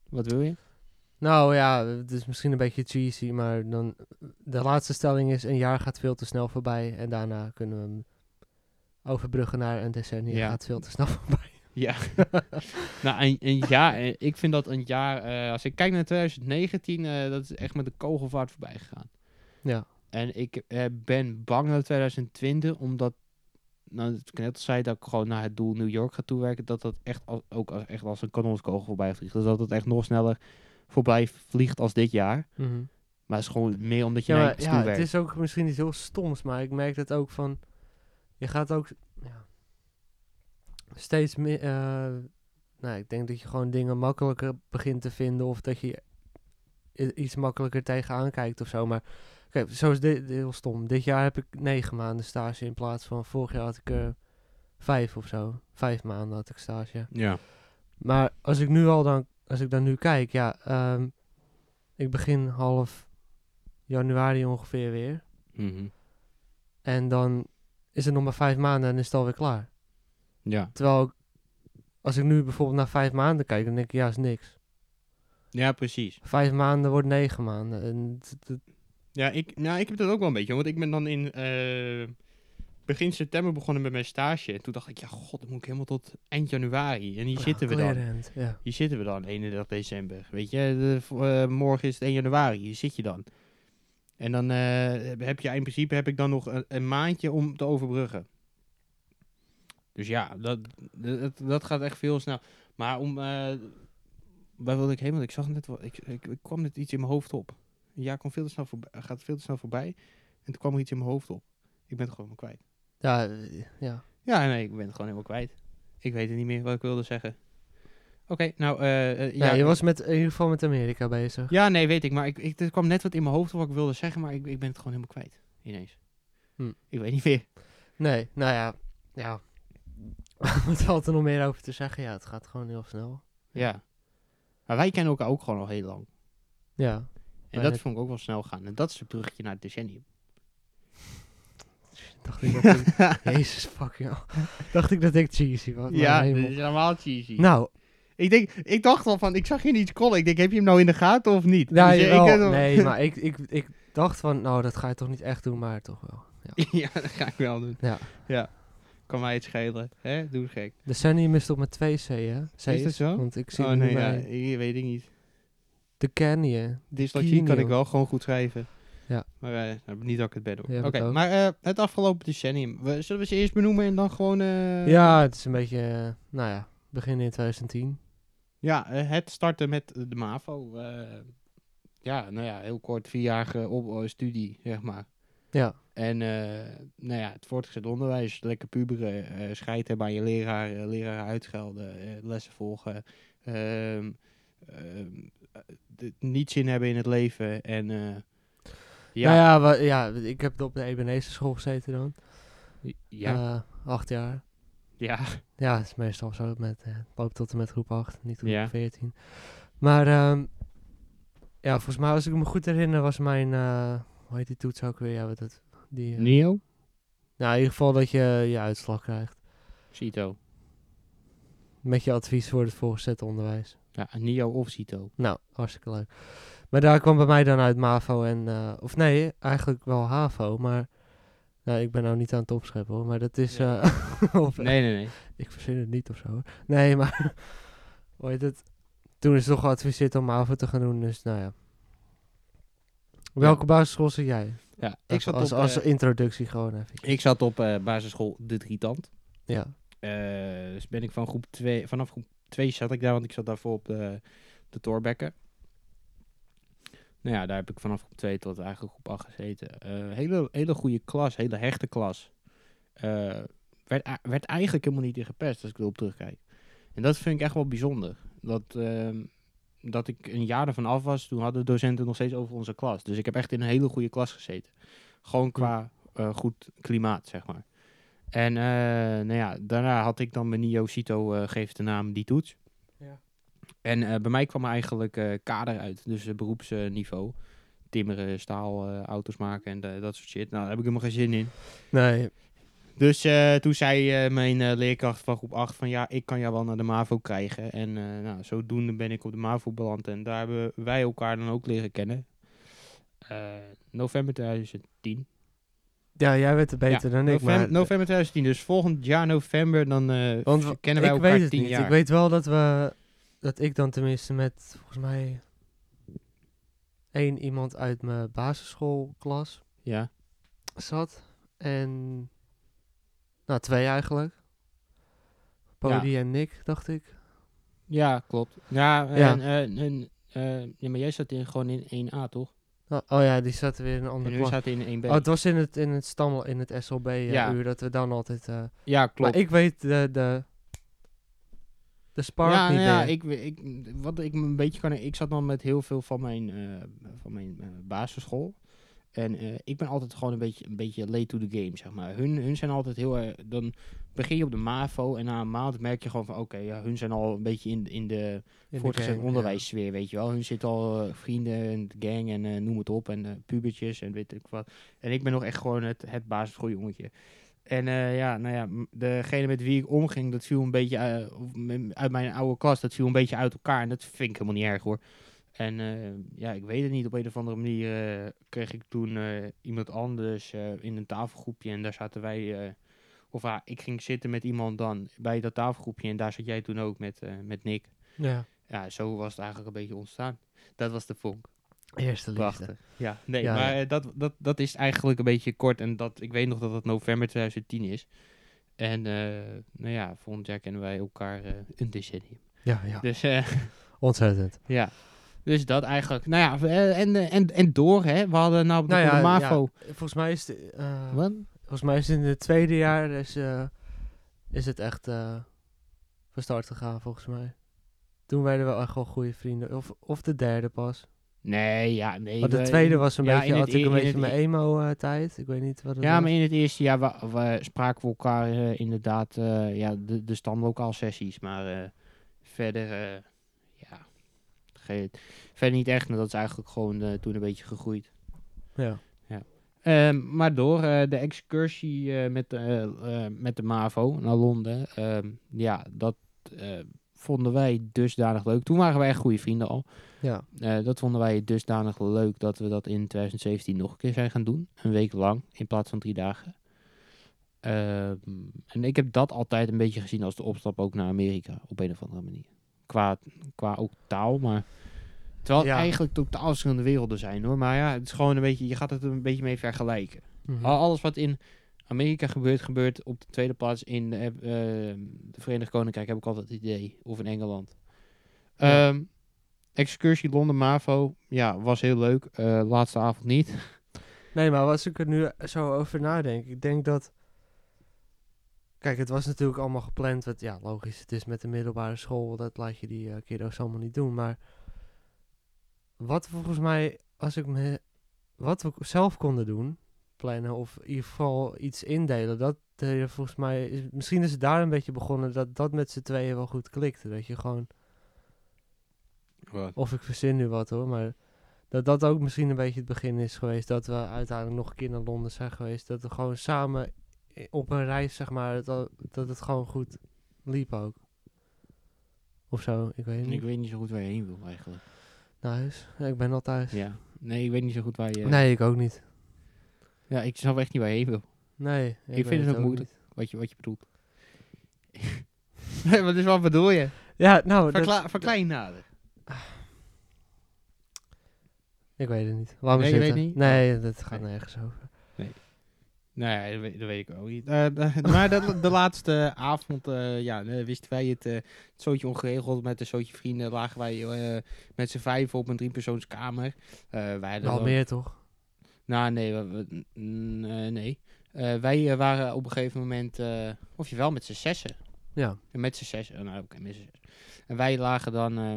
wat wil je? Nou ja, het is misschien een beetje cheesy, maar dan... De laatste stelling is, een jaar gaat veel te snel voorbij. En daarna kunnen we hem overbruggen naar een decennium. Ja. gaat veel te snel voorbij. Ja. nou, een, een jaar, eh, ik vind dat een jaar, eh, als ik kijk naar 2019, eh, dat is echt met de kogelvaart voorbij gegaan. Ja. En ik eh, ben bang naar 2020, omdat, nou, dat ik net al zei, dat ik gewoon naar het doel New York ga toewerken, dat dat echt als, ook als, echt als een kanonskogel voorbij vliegt. Dus dat het echt nog sneller voorbij vliegt als dit jaar. Mhm. Maar het is gewoon meer omdat je Ja, maar, ja, het is ook misschien iets heel stoms, maar ik merk het ook van... Je gaat ook ja, steeds meer... eh, nou, ik denk dat je gewoon dingen makkelijker begint te vinden... of dat je iets makkelijker tegenaan kijkt of zo. Maar kijk, zo is dit heel stom. Dit jaar heb ik negen maanden stage in plaats van... Vorig jaar had ik er vijf of zo. Vijf maanden had ik stage. Ja. Maar als ik nu al dan, als ik dan nu kijk, ja, ehm, ik begin half januari ongeveer weer. Mhm. En dan is het nog maar vijf maanden en is het alweer klaar. ja. Terwijl, ik- als ik nu bijvoorbeeld naar vijf maanden kijk, dan denk ik, ja, is niks. Ja, precies. Vijf maanden wordt negen maanden. En Ja, ik, nou, ik heb dat ook wel een beetje. Want ik ben dan in eh, begin september begonnen met mijn stage. En toen dacht ik, ja, god, dan moet ik helemaal tot eind januari. En hier ja, zitten we dan. Ja. Hier zitten we dan, 31 december. Weet je, de, eh, morgen is het 1 januari. Hier zit je dan. En dan eh, heb je in principe heb ik dan nog een, een maandje om te overbruggen. Dus ja, dat, dat, dat gaat echt veel snel. Maar om, waar wilde ik heen? Want ik zag net wel, ik, ik, ik kwam net iets in mijn hoofd op. Een jaar kwam veel te snel voorbij, gaat veel te snel voorbij. En toen kwam er iets in mijn hoofd op. Ik ben het gewoon helemaal kwijt. Ja, eh, ja. Ja, nee, ik ben het gewoon helemaal kwijt. Ik weet het niet meer wat ik wilde zeggen. Oké, nou, eh, eh, ja, ja, je was met, in ieder geval met Amerika bezig. Ja, nee, weet ik. Maar ik, ik, er kwam net wat in mijn hoofd wat ik wilde zeggen, maar ik, ik ben het gewoon helemaal kwijt. Ineens. Hm. Ik weet niet meer. Nee, nou ja, ja. Wat valt er nog meer over te zeggen? Ja, het gaat gewoon heel snel. Ja. Maar wij kennen elkaar ook gewoon al heel lang. Ja. En dat het- vond ik ook wel snel gaan. En dat is een bruggetje naar het decennium. Dacht ik dat ik, Jezus fucking hell. Dacht ik dat ik cheesy was. ja, helemaal- dat is allemaal cheesy. Nou, Ik, denk, ik dacht wel van, ik zag je niet scrollen. Ik denk, heb je hem nou in de gaten of niet? ja, Dus, jawel. ik nee, maar ik, ik, ik dacht van, nou, dat ga je toch niet echt doen, maar toch wel. Ja. ja, dat ga ik wel doen. Ja. Ja. Kan mij het schelen. Hè? Doe gek. Decennium is toch met twee C, hè? C's, Is dat zo? Want ik zie oh nee, ja, bij. ik weet ik niet. De Canyon. Dyslexie kan ik wel gewoon goed schrijven. Ja. Maar nou, niet dat ik het ben Ja, hoor. dat Oké, maar eh, het afgelopen decennium. We, zullen we ze eerst benoemen en dan gewoon... eh, ja, het is een beetje, nou ja, begin in 2010. Ja, het starten met de MAVO. ja, nou ja, heel kort vierjarige op, studie, zeg maar. Ja. En nou ja, het voortgezet onderwijs, lekker puberen, eh scheid hebben aan je leraar, leraar uitschelden, eh, lessen volgen. ehm, ehm, eh, niet zin hebben in het leven en eh, Ja, nou ja, ja, ik heb op de Ebenezer school gezeten dan. ja, Eh, acht jaar. ja, Ja, het is meestal zo met, eh, loopt tot en met groep 8, niet groep Ja. 14. Maar ehm, ja, volgens mij, als ik me goed herinner, was mijn, eh, hoe heet die toets ook weer? Ja, wat dat, die, eh, Nio, nou, in ieder geval dat je je uitslag krijgt. Cito. Met je advies voor het voorgezet onderwijs. Ja, Nio of Cito. Nou, hartstikke leuk. Maar daar kwam bij mij dan uit MAVO en, eh, of nee, eigenlijk wel HAVO, maar nou, ik ben nou niet aan het opscheppen hoor, maar dat is, Nee. eh, of, Nee, nee, nee. ik verzin het niet of zo. hoor. Nee, maar hoe heet het? Toen is toch geadviseerd om MAVO te gaan doen, dus nou ja. Welke basisschool zit jij? Ja, ik Even zat als, op, als eh, introductie gewoon even. ik zat op basisschool De Drietand. Ja. Dus ben ik van groep 2, vanaf groep 2 zat ik daar, want ik zat daarvoor op de, de Torbekken. Nou ja, daar heb ik vanaf groep 2 tot eigenlijk groep 8 gezeten. Eh, hele, hele goede klas, hele hechte klas. Eh, werd, werd eigenlijk helemaal niet in gepest als ik erop terugkijk. En dat vind ik echt wel bijzonder. Dat, ehm, dat ik een jaar ervan af was, toen hadden de docenten nog steeds over onze klas. Dus ik heb echt in een hele goede klas gezeten. Gewoon qua eh, goed klimaat, zeg maar. En eh, nou ja, daarna had ik dan mijn Nio Cito, eh geeft de naam die toets. Ja. En eh, bij mij kwam eigenlijk eh, kader uit, dus eh, beroepsniveau. Timmeren, staal, eh, auto's maken en eh, dat soort shit. Nou, daar heb ik helemaal geen zin in. Nee, Dus eh, toen zei eh, mijn eh, leerkracht van groep 8 van ja, ik kan jou wel naar de MAVO krijgen. En eh, nou, zodoende ben ik op de MAVO beland en daar hebben wij elkaar dan ook leren kennen. Eh, november 2010. Ja, jij weet het beter dan ik, November, maar... november 2010, dus volgend jaar november dan eh, Want v- w- kennen wij ik elkaar weet het 10 niet. jaar. Ik weet wel dat we, dat ik dan tenminste met volgens mij één iemand uit mijn basisschoolklas Ja, zat en nou twee eigenlijk. Podi en Nick, dacht ik. ja klopt. Ja, Ja. En, eh, en, eh, ja, maar jij zat in, gewoon in 1A toch? Oh, oh ja, die zaten weer in een En andere zaten in 1B. Oh, het was in het, in het stammel, in het SLB eh, Ja. uur dat we dan altijd... eh, ja, klopt. maar ik weet de, de, de spark ja, niet ja, meer. ik, ik, wat ik me een beetje kan... Ik zat dan met heel veel van mijn, eh, van mijn basisschool. En ik ben altijd gewoon een beetje, een beetje late to the game, zeg maar. Hun, hun zijn altijd heel erg... Dan begin je op de MAVO en na een maand merk je gewoon van... Oké, ja, hun zijn al een beetje in, in de In voortgezet onderwijssfeer, weet je wel. Hun zitten al eh, vrienden en gang en eh, noem het op. En eh, pubertjes en weet ik wat. En ik ben nog echt gewoon het, het basisschooljongetje. En ja, nou ja, degene met wie ik omging, dat viel een beetje uit mijn oude klas, dat viel een beetje uit elkaar. En dat vind ik helemaal niet erg hoor. En ja, ik weet het niet, op een of andere manier kreeg ik toen iemand anders in een tafelgroepje. En daar zaten wij, of ah, ik ging zitten met iemand dan bij dat tafelgroepje. En daar zat jij toen ook met, eh, met Nick. Ja, Ja, zo was het eigenlijk een beetje ontstaan. Dat was de vonk. eerste liefde. Prachtig. Ja, nee, Ja, maar ja. eh, dat, dat, dat is eigenlijk een beetje kort. En dat, ik weet nog dat het november 2010 is. En eh, nou ja, volgend jaar kennen wij elkaar een decennium. Ja, ja. Dus eh, Ontzettend. Ja. Dus dat eigenlijk. Nou ja, en, en, en door, hè. We hadden nou op de Nou ja, MAVO. Volgens mij is het, Wat? Volgens mij is het in het tweede jaar is, eh, is het echt eh van start gegaan, volgens mij. Toen werden we echt wel goede vrienden. Of, of de derde pas. Nee, ja, nee. Maar de we- tweede was een ja, beetje, had ik e- een in beetje mijn e- emo-tijd. ik weet niet wat het Ja, was. maar in het eerste jaar wa- spraken we elkaar eh, inderdaad ja, de, de stamlokaal sessies. Maar verder, ja, verder niet echt. maar Dat is eigenlijk gewoon toen een beetje gegroeid. Ja. Ehm, maar door eh, de excursie eh, met, de, eh, met de MAVO naar Londen, ehm, ja, dat vonden wij dusdanig leuk. Toen waren wij echt goede vrienden al. Ja. Dat vonden wij dusdanig leuk dat we dat in 2017 nog een keer zijn gaan doen. Een week lang, in plaats van drie dagen. Ehm, en ik heb dat altijd een beetje gezien als de opstap ook naar Amerika, op een of andere manier. Qua, qua ook taal, maar... Terwijl het Ja. eigenlijk totaal verschillende werelden zijn hoor. Maar ja, het is gewoon een beetje, je gaat het er een beetje mee vergelijken. Mhm. Al- Alles wat in Amerika gebeurt, gebeurt op de tweede plaats in eh, eh, de Verenigd Koninkrijk, heb ik altijd het idee. Of in Engeland. Ja. Ehm, excursie Londen Mavo, ja, was heel leuk. Eh, laatste avond niet. Nee, maar als ik er nu zo over nadenk, ik denk dat... Kijk, het was natuurlijk allemaal gepland. Want ja, logisch, het is met de middelbare school, dat laat je die uh, kiddo's allemaal niet doen. Maar wat volgens mij, als ik me... Wat we zelf konden doen, plannen of in ieder geval iets indelen, dat eh, volgens mij... Is, misschien is het daar een beetje begonnen dat dat met z'n tweeën wel goed klikte. Dat je gewoon... Of ik verzin nu wat hoor, maar dat dat ook misschien een beetje het begin is geweest. Dat we uiteindelijk nog een keer naar Londen zijn geweest. Dat we gewoon samen op een reis, zeg maar, dat, dat het gewoon goed liep ook. Of zo, ik weet het Ik niet. weet niet zo goed waar je heen wil eigenlijk. Naar huis? Ja, ik ben al thuis. Ja. Nee, ik weet niet zo goed waar je... Nee, ik ook niet. Ja, ik snap echt niet waar je heen wil. Nee. Ik, vind het ook moeilijk. niet. Wat je, wat je bedoelt. nee, maar dus wat bedoel je? Ja, nou, dat- Verkla verklein nader. ik weet het niet. Laat me Nee, zitten. weet niet? Nee, dat gaat nergens over. Nee, dat weet, dat weet ik ook niet. Eh, de- maar de, de laatste avond eh, ja, eh, wisten wij het, eh, het zootje ongeregeld. Met een zootje vrienden lagen wij eh, met z'n vijf op een driepersoonskamer. Eh wij hadden Wel wel- meer toch? Nou, nee. we- we- nee. Eh, wij waren op een gegeven moment, eh, of je wel met z'n zessen. Ja. Met z'n zes. Nou, oké, met z'n zes. En wij lagen dan. eh,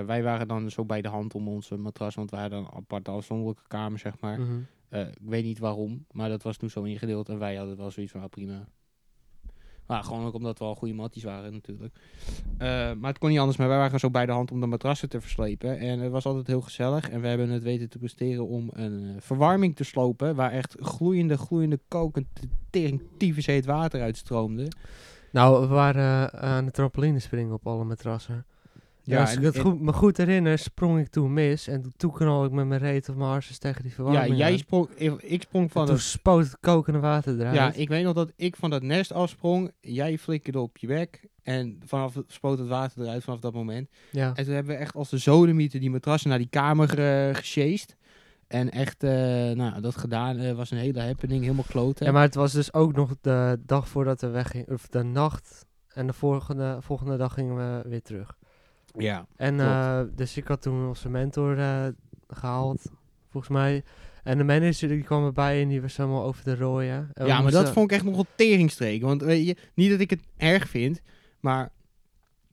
eh, wij waren dan zo bij de hand om onze matras, want wij hadden een aparte afzonderlijke kamer, zeg maar. Mhm. Eh, ik weet niet waarom, maar dat was toen zo ingedeeld en wij hadden wel zoiets van, ah, prima. Maar gewoon ook omdat we al goede matties waren natuurlijk. Eh, maar het kon niet anders, maar wij waren zo bij de hand om de matrassen te verslepen. En het was altijd heel gezellig. En we hebben het weten te presteren om een eh, verwarming te slopen. Waar echt gloeiende, gloeiende, kokend, tering, tyfus heet water uitstroomde. Nou, we waren aan de trampoline springen op alle matrassen. Ja, als en- ik het en- goed, me goed herinner, sprong ik toen mis. En toen knal ik met mijn reet of mijn harses tegen die Ja, verwarming jij aan. sprong, ik, ik sprong En van toen het spoot het kokende water eruit. Ja, ik weet nog dat ik van dat nest afsprong. Jij flikkerde op je bek. En vanaf het spoot het water eruit vanaf dat moment. ja. En toen hebben we echt als de zodemieten die matrassen naar die kamer uh, gesjeest. En echt, eh, nou, dat gedaan. eh, was een hele happening, helemaal kloten. ja, maar het was dus ook nog de dag voordat we weggingen. Of de nacht. En de volgende, volgende dag gingen we weer terug. Ja. En eh, dus ik had toen onze mentor eh, gehaald, volgens mij. En de manager die kwam erbij en die was helemaal over de rooien. En ja, maar moesten- dat vond ik echt nog teringstreek. Want weet je, niet dat ik het erg vind, maar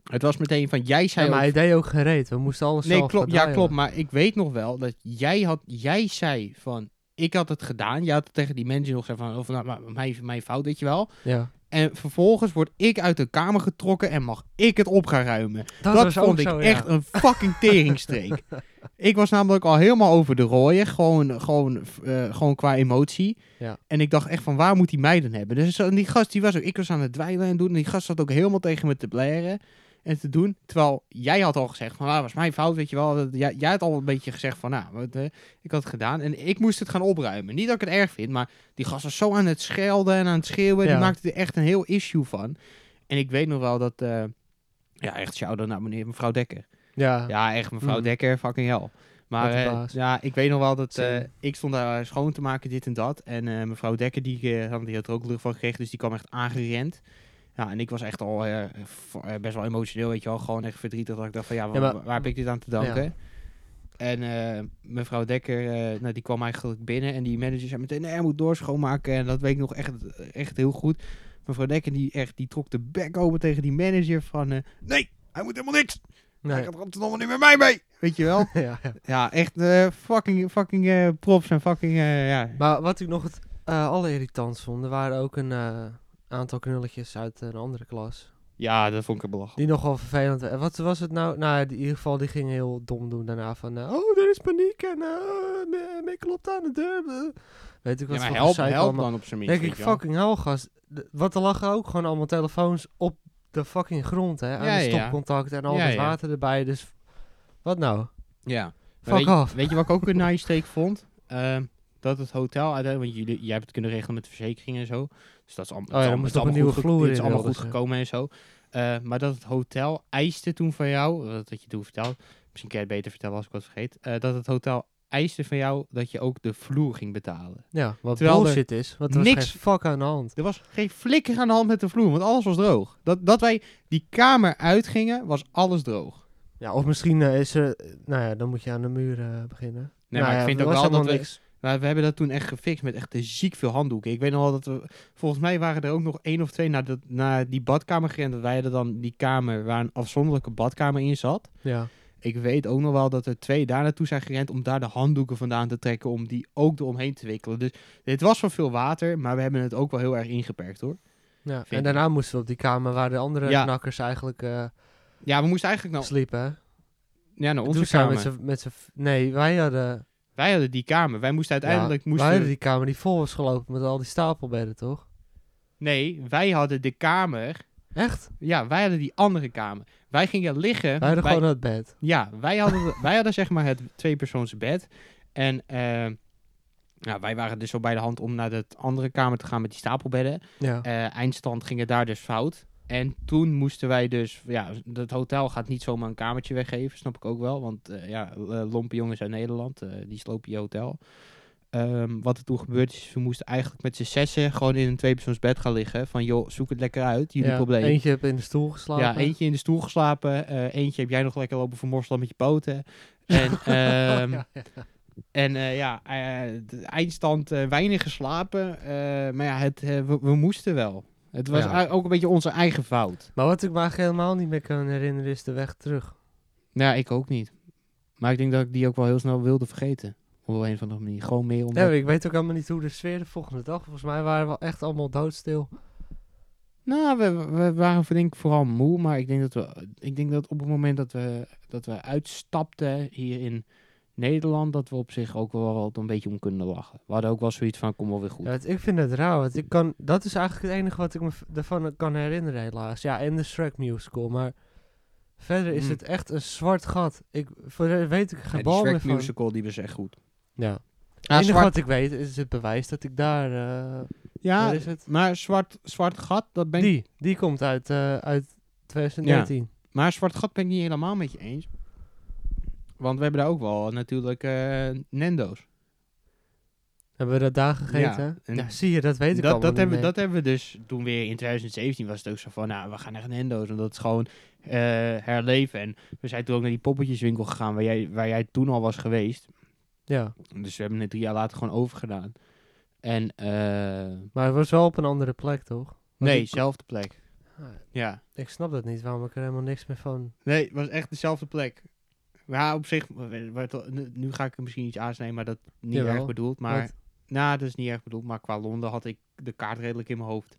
het was meteen van, jij zei Ja, maar ook hij deed ook gereed. We moesten alles Nee, zelf klopt. Ja, klopt. Maar ik weet nog wel dat jij had, jij zei van, ik had het gedaan. Je had het tegen die mensen nog gezegd van, of nou, maar mijn, mijn fout, weet je wel. Ja. En vervolgens word ik uit de kamer getrokken en mag ik het op gaan ruimen. Dat, vond ik zo, ja. echt een fucking teringstreek. ik was namelijk al helemaal over de rooien, gewoon, gewoon, eh, gewoon qua emotie. Ja. En ik dacht echt van, waar moet die mij dan hebben? Dus zo- die gast, die was ook, ik was aan het dweilen en doen. En die gast zat ook helemaal tegen me te blaren en te doen. Terwijl jij had al gezegd van, ah, was mijn fout, weet je wel. Dat- Jij, jij had al een beetje gezegd van, nou, wat, eh, ik had het gedaan. En ik moest het gaan opruimen. Niet dat ik het erg vind, maar die gast was zo aan het schelden en aan het schreeuwen. Ja. Die maakte er echt een heel issue van. En ik weet nog wel dat, eh, ja, echt shout-out naar meneer, mevrouw Dekker. Ja. Ja, echt mevrouw Mm. Dekker, fucking hell. Maar eh, ja, ik weet nog wel dat Zin. ik stond daar schoon te maken, dit en dat. En mevrouw Dekker, die, had- die had er ook lucht van gekregen, dus die kwam echt aangerend. Ja, en ik was echt al eh, eh, best wel emotioneel, weet je wel. Gewoon echt verdrietig dat ik dacht van, ja, Ja, waar, maar- waar heb ik dit aan te danken? Ja. En eh, mevrouw Dekker, nou, die kwam eigenlijk binnen en die manager zei meteen, nee, hij moet doorschoonmaken. En dat weet ik nog echt, echt heel goed. Mevrouw Dekker, die, echt, die trok de bek open tegen die manager van, nee, hij moet helemaal niks. Hij gaat Rotterdam niet met mij mee. Weet je wel? ja, ja. ja, echt fucking, fucking props en fucking, ja. Maar wat ik nog het allerirritantst vond, er waren ook een aantal knulletjes uit een andere klas. Ja, dat vond ik belachelijk. Die nogal vervelend. Wat was het nou? Nou, in ieder geval, die gingen heel dom doen daarna. Van, eh, oh, er is paniek en uh, me klopt aan de deur. Weet ik wat Ja, maar help, help allemaal. dan op zijn minst. Denk ik, fucking hell, gast. Wat er lagen ook gewoon allemaal telefoons op de fucking grond, hè. Aan Ja, de stopcontact en al Ja, dat water erbij. Dus, wat nou? Ja. Fuck weet, off. Weet je wat ik ook een nice streek vond? Ehm, dat het hotel uiteindelijk, want jullie, jij hebt het kunnen regelen met de verzekering en zo. Dus dat is allemaal, Oh ja, allemaal nieuwe goed vloer is allemaal goed ze. gekomen en zo. Eh, maar dat het hotel eiste toen van jou, dat had je toen verteld, misschien kan je het beter vertellen als ik wat vergeet, eh, dat het hotel eiste van jou dat je ook de vloer ging betalen. Ja, wat Terwijl er bullshit is. Want er was niks- geen fuck aan de hand. Er was geen flikker aan de hand met de vloer, want alles was droog. Dat, dat wij die kamer uitgingen, was alles droog. Ja, of misschien eh, is er... Nou ja, dan moet je aan de muur beginnen. Nee, Nou maar ja, ik vind ook wel dat we, niks. Maar we hebben dat toen echt gefixt met echt te ziek veel handdoeken. Ik weet nog wel dat we... Volgens mij waren er ook nog één of twee naar, dat, naar die badkamer gerend. Dat wij hadden dan die kamer waar een afzonderlijke badkamer in zat. Ja. Ik weet ook nog wel dat er twee daar naartoe zijn gerend om daar de handdoeken vandaan te trekken. Om die ook eromheen te wikkelen. Dus dit was van veel water, maar we hebben het ook wel heel erg ingeperkt hoor. ja. En daarna moesten we op die kamer waar de andere Ja. knakkers eigenlijk eh, Ja, we moesten eigenlijk nou... sliepen. Ja, naar onze kamer. met z'n- Nee, wij hadden... Wij hadden die kamer. Wij moesten uiteindelijk... ja, moesten, wij hadden die kamer die vol was gelopen met al die stapelbedden, toch? Nee, wij hadden de kamer... Echt? Ja, wij hadden die andere kamer. Wij gingen liggen... Wij hadden wij- gewoon het bed. Ja, wij hadden, wij hadden zeg maar het tweepersoonsbed. En eh, nou, wij waren dus zo bij de hand om naar de andere kamer te gaan met die stapelbedden. Ja. Eh, eindstand ging het daar dus fout. En toen moesten wij dus... Ja, het hotel gaat niet zomaar een kamertje weggeven, snap ik ook wel. Want eh, ja, eh, lompe jongens uit Nederland, eh, die slopen je hotel. Ehm, wat er toen gebeurd is, we moesten eigenlijk met z'n zessen gewoon in een tweepersoonsbed gaan liggen. Van joh, zoek het lekker uit, jullie Ja, probleem. Eentje heb in de stoel geslapen. Ja, eentje in de stoel geslapen. eentje heb jij nog lekker lopen vermorselen met je poten. En, ehm, ja, ja. en ja, de eindstand weinig geslapen. maar ja, het, we, we moesten wel. Het was Ja. ook een beetje onze eigen fout. Maar wat ik me eigenlijk helemaal niet meer kan herinneren is de weg terug. Ja, ik ook niet. Maar ik denk dat ik die ook wel heel snel wilde vergeten. Op een of andere manier. Gewoon meer Ja, omdat... ik weet ook helemaal niet hoe de sfeer de volgende dag. Volgens mij waren we echt allemaal doodstil. Nou, we, we waren denk ik vooral moe. Maar ik denk dat we... Ik denk dat op het moment dat we, dat we uitstapten hier in Nederland... dat we op zich ook wel wat een beetje om kunnen lachen. We hadden ook wel zoiets van, kom wel weer goed. Ja, ik vind het raar, want ik kan, dat is eigenlijk het enige wat ik me ervan kan herinneren helaas. Ja, en de Shrek musical, maar verder is Mm. het echt een zwart gat. Ik, voor de, weet ik geen bal meer van. musical, die was echt goed. Ja. Het Ah, enige zwart- wat ik weet is het bewijs dat ik daar... eh, Ja, is het? maar zwart, zwart gat, dat ben ik... Die, die komt uit, eh, uit 2013. Maar zwart gat ben ik niet helemaal met je eens. Want we hebben daar ook wel natuurlijk eh Nando's. Hebben we dat daar gegeten? Ja, zie je, dat weet ik Dat, dat, hebben, dat hebben we dus toen weer in 2017 was het ook zo van, nou, we gaan naar Nando's. En dat is gewoon eh, herleven. En we zijn toen ook naar die poppetjeswinkel gegaan waar jij, waar jij toen al was geweest. Ja, Dus we hebben het drie jaar later gewoon overgedaan. En, eh, maar het was wel op een andere plek, toch? Was nee, ik- zelfde plek. Ah, Ja. Ik snap dat niet, waarom ik er helemaal niks meer van... Nee, het was echt dezelfde plek. Ja, op zich, nu- ga ik er misschien iets aansnijden, maar dat niet Jawel. erg bedoeld. Maar, Wat? nou, dat is niet erg bedoeld, maar qua Londen had ik de kaart redelijk in mijn hoofd.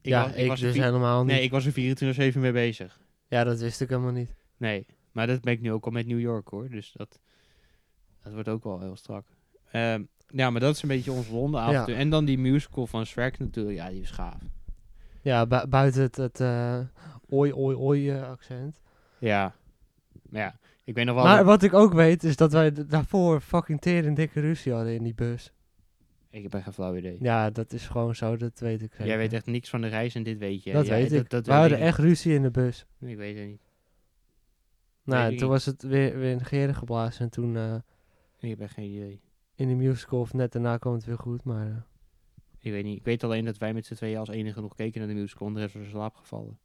Ik ja, was, ik, was er dus helemaal niet. Nee, ik was er 24-7 mee bezig. Ja, dat wist ik helemaal niet. Nee, maar dat ben ik nu ook al met New York hoor. Dus dat, dat wordt ook wel heel strak. Ehm, ja, maar dat is een beetje ons Londen avontuur. En dan die musical van Shrek natuurlijk. Ja, die is gaaf. Ja, bu- buiten het, het eh, oi oi oi accent. Ja. Ja, ik weet nog wel... Maar dat- wat ik ook weet is dat wij daarvoor fucking tering dikke ruzie hadden in die bus. Ik heb echt geen flauw idee. Ja, dat is gewoon zo, dat weet ik zeker. Jij weet echt niks van de reis en dit weet je. Dat Ja, weet ik. Dat, we hadden echt ruzie in de bus. Ik weet het niet. Nou, toen was het weer, weer in geren geblazen. En toen eh, Ik heb echt geen idee. in de musical, of net daarna kwam het weer goed. Maar eh, Ik weet niet. Ik weet alleen dat wij met z'n tweeën als enige nog keken naar de musical. En de rest was in slaap gevallen.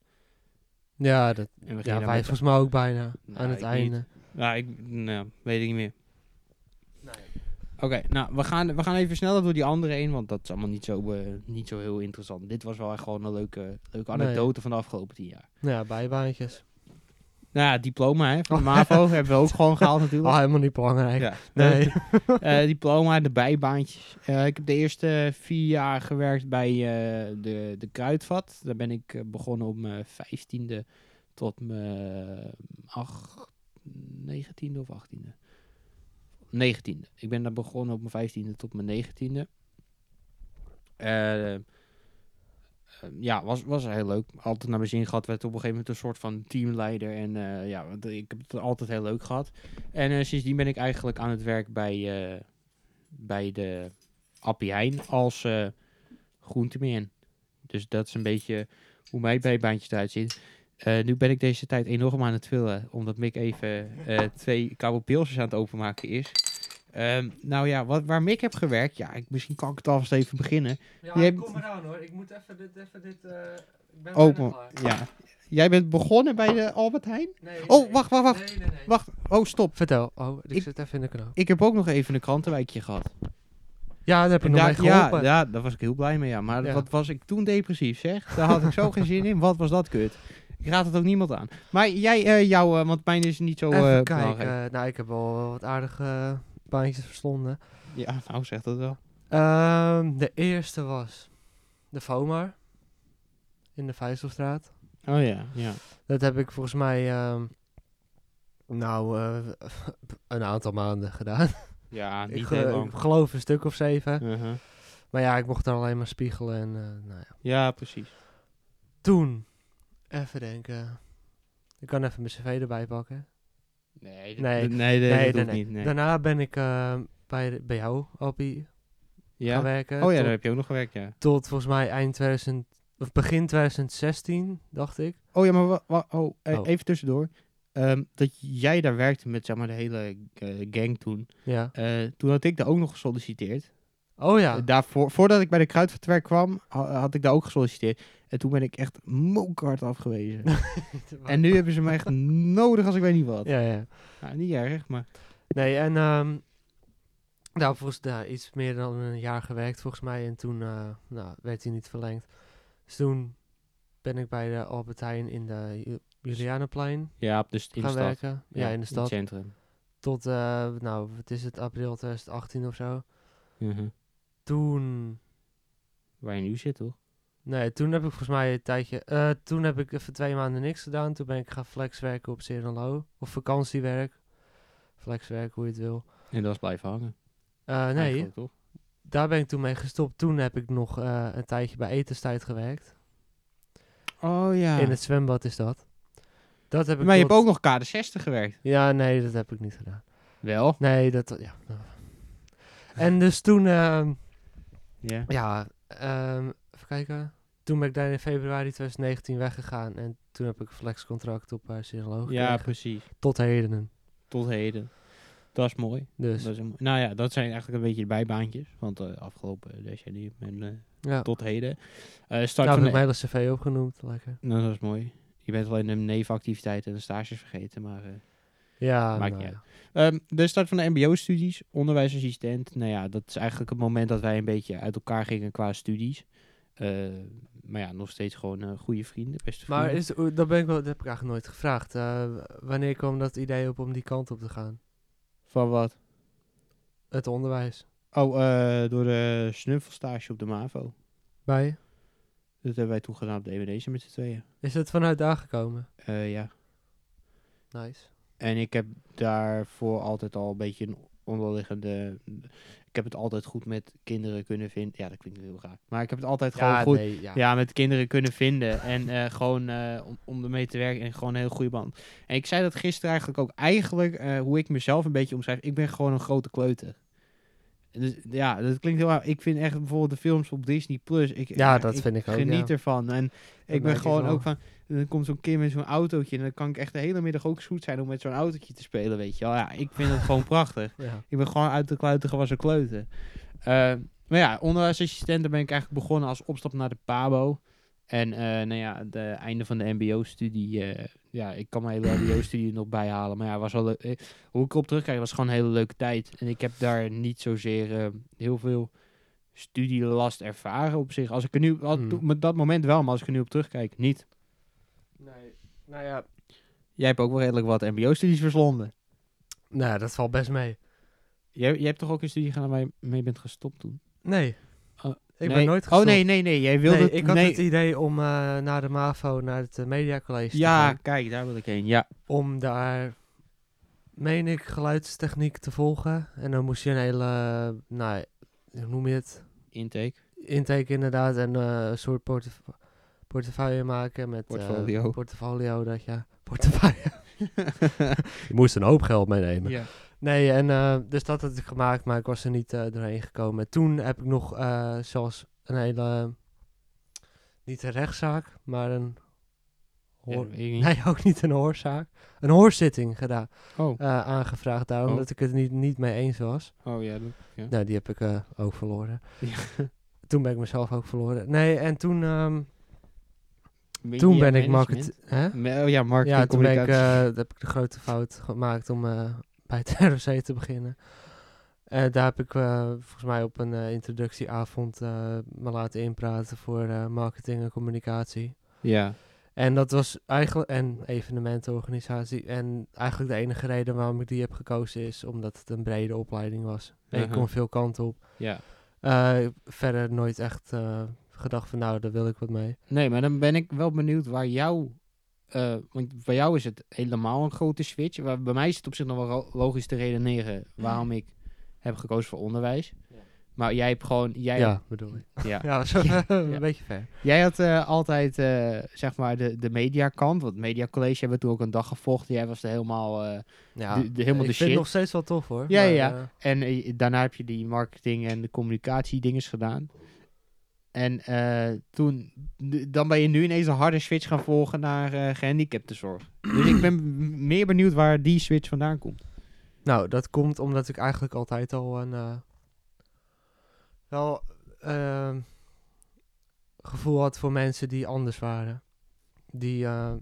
Ja, dat, En we gingen ja wij volgens mij ook bijna Nou, aan het ik einde. Nou, ik nou, weet ik niet meer. Oké, nou, we gaan, we gaan even sneller door die andere heen, want dat is allemaal niet zo, eh, niet zo heel interessant. Dit was wel echt gewoon een leuke, leuke Nee. anekdote van de afgelopen tien jaar. Nou ja, bijbaantjes. Nou ja, diploma hè, van de. MAVO hebben we ook gewoon gehaald Oh, natuurlijk. helemaal niet belangrijk. Ja. Nee. Eh, diploma, de bijbaantjes. Eh, ik heb de eerste vier jaar gewerkt bij eh, de, de Kruidvat. Daar ben ik begonnen op mijn vijftiende tot mijn acht, negentiende of achttiende. Negentiende. Ik ben daar begonnen op mijn vijftiende tot mijn negentiende. Eh, eh, ja, was, was heel leuk. Altijd naar mijn zin gehad. Werd op een gegeven moment een soort van teamleider. En eh, ja, ik heb het altijd heel leuk gehad. En eh, sindsdien ben ik eigenlijk aan het werk bij, eh, bij de Appie Heijn als eh groenteman. Dus dat is een beetje hoe mijn bijbaantje eruit ziet. Nu ben ik deze tijd enorm aan het vullen, omdat Mick even twee koude aan het openmaken is. Ehm, nou ja, wat, waar Mick heb gewerkt, ja, ik, misschien kan ik het alvast even beginnen. Ja, Jij- ik kom eraan hoor. Ik moet even dit, even dit, eh, ik ben Oh, maar- klaar. ja. Jij bent begonnen bij de Albert Heijn? Nee, Oh, nee. wacht, wacht, wacht. Nee, nee, nee. Wacht, oh stop. Vertel. Oh, ik, Ik- zit even in de knoop. Ik heb ook nog even een krantenwijkje gehad. Ja, daar heb je nog daar- mee geholpen. ja, ja, daar was ik heel blij mee, ja. Maar Ja. wat was ik toen depressief, zeg? Daar had ik zo geen zin in. Wat was dat kut? Ik raad het ook niemand aan. Maar jij, eh jou, eh, want mijn is niet zo even eh kijken. nou, ik heb wel wat aardige baantjes verslonden. Ja, nou zeg dat wel. Ehm, de eerste was de FOMAR in de Vijzelstraat. Oh ja, ja. Dat heb ik volgens mij, ehm, nou, eh, een aantal maanden gedaan. Ja, niet ik, heel lang. ik geloof een stuk of zeven. Uh-huh. Maar ja, ik mocht er alleen maar spiegelen en eh, nou ja. Ja, precies. Toen, even denken. Ik kan even mijn cv erbij pakken. Nee, Nee. nee, nee, Nee, dat nee, hoeft nee. niet. Nee. Daarna ben ik eh, bij, bij jou, gaan ja? werken. Oh ja, tot, daar heb je ook nog gewerkt, ja. tot volgens mij eind 2000, of begin 2016, dacht ik. Oh ja, maar oh, eh, Oh. even tussendoor. Ehm, dat jij daar werkte met zeg maar, de hele eh, gang toen. Ja. Eh, toen had ik daar ook nog gesolliciteerd. Oh ja. Eh, Daarvoor, voordat ik bij de Kruidvatwerk kwam, ha- had ik daar ook gesolliciteerd. En toen ben ik echt mokerhard afgewezen. en nu hebben ze me echt nodig als ik weet niet wat. Ja, ja. Nou, niet erg, maar... Nee, en ehm nou, volgens iets meer dan een jaar gewerkt volgens mij. En toen eh, nou, werd hij niet verlengd. Dus toen ben ik bij de Albert Heijn in de Ju- Julianaplein Ja, dus in de gaan stad. werken. Ja, in de stad. het centrum. Tot, eh, nou, wat is het, april 2018 of zo. Mhm. Toen, Waar je nu zit, toch? nee, toen heb ik volgens mij een tijdje, eh, toen heb ik even twee maanden niks gedaan. Toen ben ik gaan flexwerken op Serenlo. Of vakantiewerk. Flexwerk, hoe je het wil. En dat is blijven hangen. Eh, nee, toch? daar ben ik toen mee gestopt. Toen heb ik nog eh, een tijdje bij etenstijd gewerkt. Oh ja. In het zwembad is dat. Dat heb ik maar je hebt ook nog KD60 gewerkt. Ja, nee, dat heb ik niet gedaan. Wel? Nee, dat... Ja. En dus toen... Ja. ehm, even kijken. Toen ben ik daar in februari 2019 weggegaan. En toen heb ik een flexcontract op uh, Ciroloog Ja, gekregen. precies. Tot heden. Tot heden. Dat is mooi. Dus, Dat is een- nou ja, dat zijn eigenlijk een beetje de bijbaantjes van de afgelopen decennium en eh, ja. tot heden. Eh start Nou, heb de, ik mijn cv opgenoemd. Lekker. nou, dat is mooi. Je bent alleen de nevenactiviteiten en de stages vergeten, maar... Ja, Maakt nou niet ja. Ehm, de start van de mbo-studies, onderwijsassistent. Nou ja, dat is eigenlijk het moment dat wij een beetje uit elkaar gingen qua studies. Eh, maar ja, nog steeds gewoon eh, goede vrienden, beste Maar vrienden. is, oeh, dat, ben ik wel, dat heb ik eigenlijk nooit gevraagd. Eh, wanneer kwam dat idee op om die kant op te gaan? Van wat? Het onderwijs. Oh, eh, door de snuffelstage op de MAVO. Bij? Dat hebben wij toen gedaan op de EWD's met z'n tweeën. Is het vanuit daar gekomen? Ja. Nice. En ik heb daarvoor altijd al een beetje een onderliggende... Ik heb het altijd goed met kinderen kunnen vinden. Ja, dat klinkt heel raar. Maar ik heb het altijd gewoon goed... nee, ja. Ja, met kinderen kunnen vinden. En eh, gewoon eh, om, om ermee te werken. En gewoon een heel goede band. En ik zei dat gisteren eigenlijk ook. Eigenlijk, eh, hoe ik mezelf een beetje omschrijf. Ik ben gewoon een grote kleuter. Dus, ja, dat klinkt heel. Ik vind echt bijvoorbeeld de films op Disney Plus. Ik, Ja, dat vind ik ook, Geniet ja. ervan. En ik ben ik gewoon ook van. Dan komt zo'n kind met zo'n autootje. En dan kan ik echt de hele middag ook zoet zijn om met zo'n autootje te spelen. Weet je wel. Ja, ik vind het gewoon prachtig. Ja. Ik ben gewoon uit de kluiten gewassen kleuter. Eh, Maar ja, onderwijsassistent daar ben ik eigenlijk begonnen als opstap naar de PABO. En eh nou ja, het einde van de mbo-studie, eh, ja, ik kan mijn hele mbo-studie nog bijhalen. Maar ja, was wel, le- eh, hoe ik erop terugkijk, was gewoon een hele leuke tijd. En ik heb daar niet zozeer eh, heel veel studielast ervaren op zich. Als ik er nu, al, Hmm. dat moment wel, maar als ik er nu op terugkijk, niet. Nee, nou ja. Jij hebt ook wel redelijk wat mbo-studies verslonden. Nou, dat valt best mee. Jij, jij hebt toch ook een studie gedaan waar je mee bent gestopt toen? Nee. Ik Nee. ben nooit gestopt. Oh nee, nee, nee. Jij wilde Nee, ik had nee. het idee om eh, naar de MAVO, naar het uh, Media College te Ja, gaan. kijk, daar wil ik heen. Ja. Om daar, meen ik, geluidstechniek te volgen. En dan moest je een hele, eh, nou, hoe noem je het? Intake. Intake inderdaad. En eh, een soort portef portefeuille maken met... eh, Portfolio. portfolio, dat ja. Portefeuille. je moest een hoop geld meenemen. ja. Nee, en eh, dus dat had ik gemaakt, maar ik was er niet eh, doorheen gekomen. En toen heb ik nog, eh, zoals een hele, niet een rechtszaak, maar een, hoor, nee, ook niet een hoorzaak, een hoorzitting gedaan, Oh. aangevraagd daar, Oh. omdat ik het niet, niet mee eens was. oh ja. dat- ja. Nou, die heb ik ook verloren. Ja. Toen ben ik mezelf ook verloren. Nee, en toen, ehm, toen ben ik market... Hè? Oh ja, marketing, Ja, toen ben ik, heb ik de grote fout gemaakt om bij het ROC te beginnen. Eh, daar heb ik eh, volgens mij op een eh, introductieavond me laten inpraten voor marketing en communicatie. ja. En dat was eigenlijk, en evenementenorganisatie. En eigenlijk de enige reden waarom ik die heb gekozen is omdat het een brede opleiding was. Ik Uh-huh. kon veel kanten op. ja. Verder nooit echt gedacht van nou, daar wil ik wat mee. Nee, maar dan ben ik wel benieuwd waar jou... eh, want bij jou is het helemaal een grote switch. Waar, bij mij is het op zich nog wel logisch te redeneren waarom ik heb gekozen voor onderwijs. Ja. Maar jij hebt gewoon... Jij, ja, bedoel ik. ja. Ja, zo, Ja. een beetje ver. Jij had eh, altijd, eh, zeg maar, de, de mediakant. Want Media College hebben we toen ook een dag gevolgd. Jij was er helemaal... eh, Ja, De- de- helemaal ik de vind het shit. nog steeds wel tof hoor. Ja, maar, ja, En daarna heb je die marketing en de communicatie dinges gedaan. En eh, toen, dan ben je nu ineens een harde switch gaan volgen naar eh gehandicaptenzorg. dus ik ben meer benieuwd waar die switch vandaan komt. Nou, dat komt omdat ik eigenlijk altijd al een eh, wel ehm, gevoel had voor mensen die anders waren. Die eh,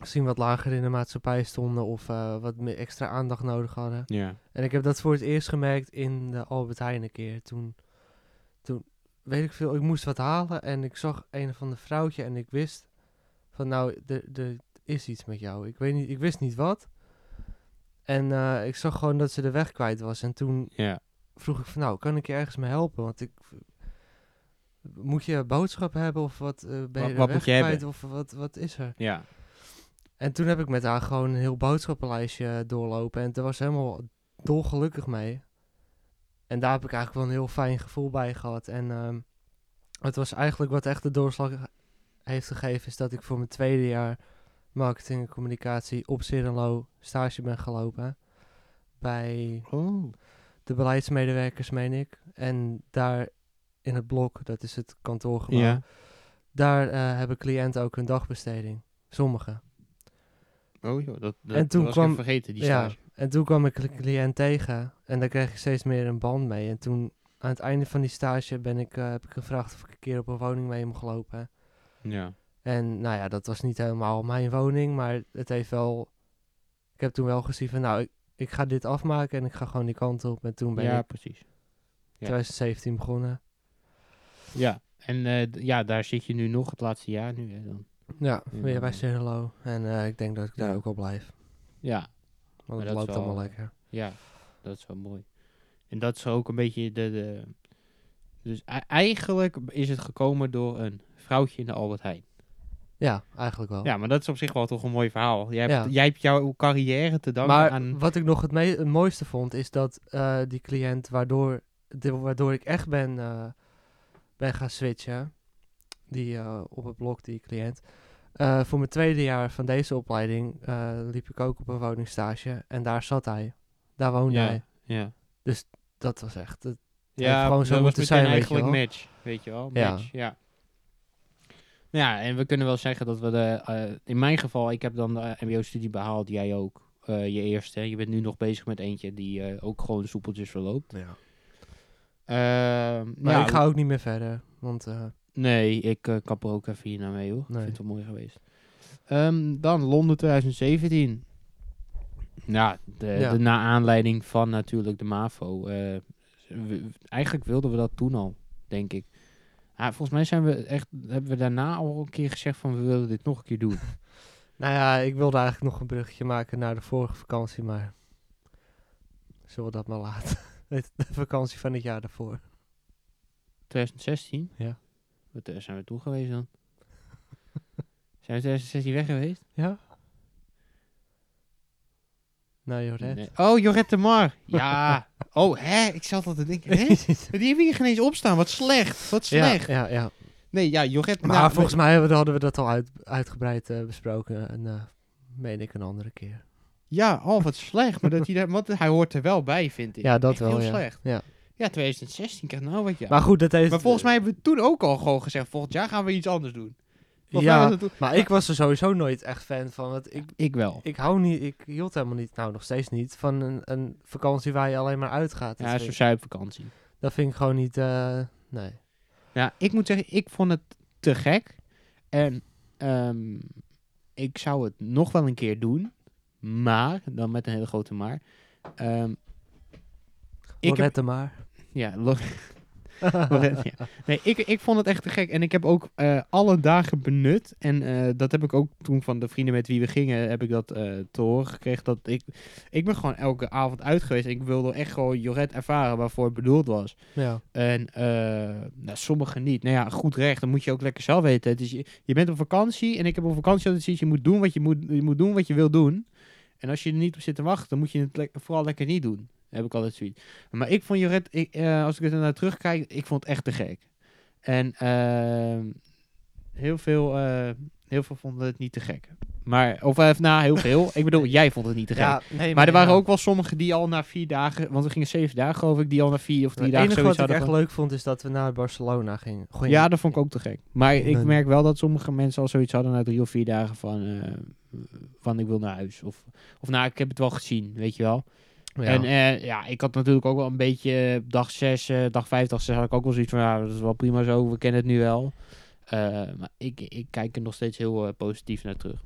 misschien wat lager in de maatschappij stonden of eh, wat meer extra aandacht nodig hadden. Ja. En ik heb dat voor het eerst gemerkt in de Albert Heijn een keer. Toen, toen, weet ik veel, ik moest wat halen en ik zag een of ander vrouwtje en ik wist van nou, er is iets met jou. Ik weet niet, ik wist niet wat. En eh, ik zag gewoon dat ze de weg kwijt was. En toen Ja. vroeg ik van nou, kan ik je ergens mee helpen? Want ik moet je boodschappen hebben of wat eh, ben Wat- je de wat weg moet je kwijt hebben? of wat, wat is er? Ja. En toen heb ik met haar gewoon een heel boodschappenlijstje doorlopen. En daar was helemaal dolgelukkig mee. En daar heb ik eigenlijk wel een heel fijn gevoel bij gehad. En ehm, het was eigenlijk wat echt de doorslag heeft gegeven... is dat ik voor mijn tweede jaar marketing en communicatie op Cirelo stage ben gelopen. Bij Oh. de beleidsmedewerkers, meen ik. En daar in het blok, dat is het kantoorgebouw... Ja. daar eh, hebben cliënten ook een dagbesteding. Sommigen. Oh joh, dat, dat, En toen was kwam- ik vergeten, die Ja, stage. En toen kwam ik een cliënt tegen en daar kreeg ik steeds meer een band mee. En toen, aan het einde van die stage, ben ik, eh, heb ik gevraagd of ik een keer op een woning mee mocht lopen. Ja. En nou ja, dat was niet helemaal mijn woning, maar het heeft wel... Ik heb toen wel gezien van, nou, ik, ik ga dit afmaken en ik ga gewoon die kant op. En toen ben Ja, ik precies. 2017 begonnen. Ja. En eh, ja, daar zit je nu nog het laatste jaar nu hè, dan. Ja, Ja. weer bij Cirilo. En eh, ik denk dat ik daar Ja. ook wel blijf. Ja. Want Maar het loopt allemaal lekker. Ja, dat is wel mooi. En dat is ook een beetje de... de dus e- eigenlijk is het gekomen door een vrouwtje in de Albert Heijn. Ja, eigenlijk wel. Ja, maar dat is op zich wel toch een mooi verhaal. Jij hebt, Ja. jij hebt jouw carrière te danken Maar aan... wat ik nog het, het mooiste vond, is dat eh, die cliënt, waardoor, de, waardoor ik echt ben, eh, ben gaan switchen, die eh, op het blok, die cliënt. Eh, voor mijn tweede jaar van deze opleiding eh, liep ik ook op een woningstage en daar zat hij. Daar woonde ja, hij. ja. Dat was echt... Het, Ja, gewoon zo dat moeten zijn, weet je eigenlijk wel. match, weet je wel. Ja. Match, ja. Ja, en we kunnen wel zeggen dat we de... eh, in mijn geval, ik heb dan de mbo-studie behaald, jij ook. je eerste. Je bent nu nog bezig met eentje die ook gewoon soepeltjes verloopt. ja. Ehm, Maar ja, ik ga ook niet meer verder. Want Nee, ik eh, kap er ook even hier naar mee hoor. Ik Nee. vind het wel mooi geweest. Ehm, dan Londen 2017. Ja, de, Ja. de na aanleiding van natuurlijk de MAVO. eh, we- eigenlijk wilden we dat toen al, denk ik. Ah, volgens mij zijn we echt, hebben we daarna al een keer gezegd van we willen dit nog een keer doen. nou ja, ik wilde eigenlijk nog een bruggetje maken naar de vorige vakantie, maar zullen we dat maar laten. De vakantie van het jaar daarvoor. 2016? Ja. Wat zijn we toen geweest dan? zijn we 2016 weg geweest? Ja? Nou, Joret. Nee. Oh, Jorette de Mar. Ja. oh, hè? Ik zat al te denken. Hè? Die hebben hier geen eens opstaan. Wat slecht. Wat slecht. ja, ja. Nee, ja, Jorette. Maar nou, volgens mij hadden we dat al uit, uitgebreid eh, besproken. En eh meen ik een andere keer. Ja, oh, wat slecht. Maar dat hij, daar, want hij hoort er wel bij, vind ik. Ja, dat Echt wel, heel ja. slecht. Ja. Ja, 2016 krijgt nou wat ja. Maar goed, dat heeft... Maar volgens mij hebben we toen ook al gewoon gezegd, volgend jaar gaan we iets anders doen. Volgens Ja, toen- maar ik was er sowieso nooit echt fan van. Want ik, Ik wel. ik hou niet... Ik hield helemaal niet, nou nog steeds niet, van een, een vakantie waar je alleen maar uitgaat. Ja, zo'n zuipvakantie. dat vind ik gewoon niet... eh, nee. Ja, ik moet zeggen, ik vond het te gek. En ehm, ik zou het nog wel een keer doen. Maar, dan met een hele grote maar. Ehm, ik heb, maar. Ja, lo- Lorette, ja. Nee, ik, ik vond het echt te gek. En ik heb ook eh, alle dagen benut. En eh, dat heb ik ook toen van de vrienden met wie we gingen, heb ik dat eh, te horen gekregen. Dat ik, ik ben gewoon elke avond uit geweest. En ik wilde echt gewoon Joret ervaren waarvoor het bedoeld was. Ja. En nou, sommigen niet. Nou ja, goed recht. Dan moet je ook lekker zelf weten. Dus je, je bent op vakantie. En ik heb op vakantie altijd zoiets. Je moet doen wat je moet, je moet doen wat je wil doen. En als je er niet op zit te wachten, dan moet je het le- vooral lekker niet doen. Heb ik altijd zoiets. Maar ik vond Joret, ik, eh, als ik er naar terugkijk, ik vond het echt te gek. En ehm, heel, veel, eh, heel veel vonden het niet te gek. Maar, of eh, nou, heel veel. ik bedoel, jij vond het niet te gek. Ja, nee, maar er waren ja. ook wel sommigen die al na vier dagen, want we gingen zeven dagen geloof ik, die al na vier of drie Het dagen enige zoiets wat ik echt van- leuk vond, is dat we naar Barcelona gingen. Ja, dat vond ik ook te gek. Maar ik merk wel dat sommige mensen al zoiets hadden na drie of vier dagen van, van ik wil naar huis. Of, of nou, ik heb het wel gezien, weet je wel. Ja. En eh, ja, ik had natuurlijk ook wel een beetje eh, dag zes, eh, dag vijf, dag zes had ik ook wel zoiets van, ja, dat is wel prima zo, we kennen het nu wel. Eh, maar ik, ik kijk er nog steeds heel positief naar terug.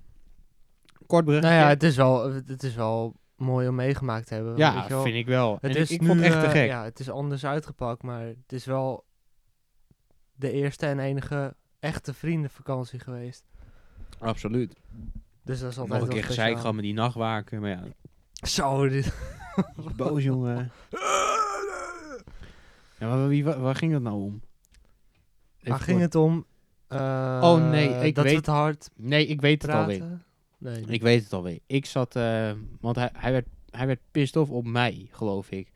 Kort bericht. nou ja, het is, wel, het is wel mooi om meegemaakt te hebben. ja weet je wel. vind ik wel. Het En is ik, ik nu, vond het echt te gek. Ja, het is anders uitgepakt, maar het is wel de eerste en enige echte vriendenvakantie geweest. Absoluut. Dus dat is altijd Nog een keer gezeik gehad met die nachtwaken, maar ja, Zo, dit... boos jongen. Ja, maar wie, waar, waar ging het nou om? Waar ging kort. het om? Eh, Oh, nee, ik dat weet we te hard Nee, ik weet het alweer. praten? Nee. Ik weet het alweer. Ik zat, eh, want hij, hij, werd, hij werd pissed off op mij, geloof ik.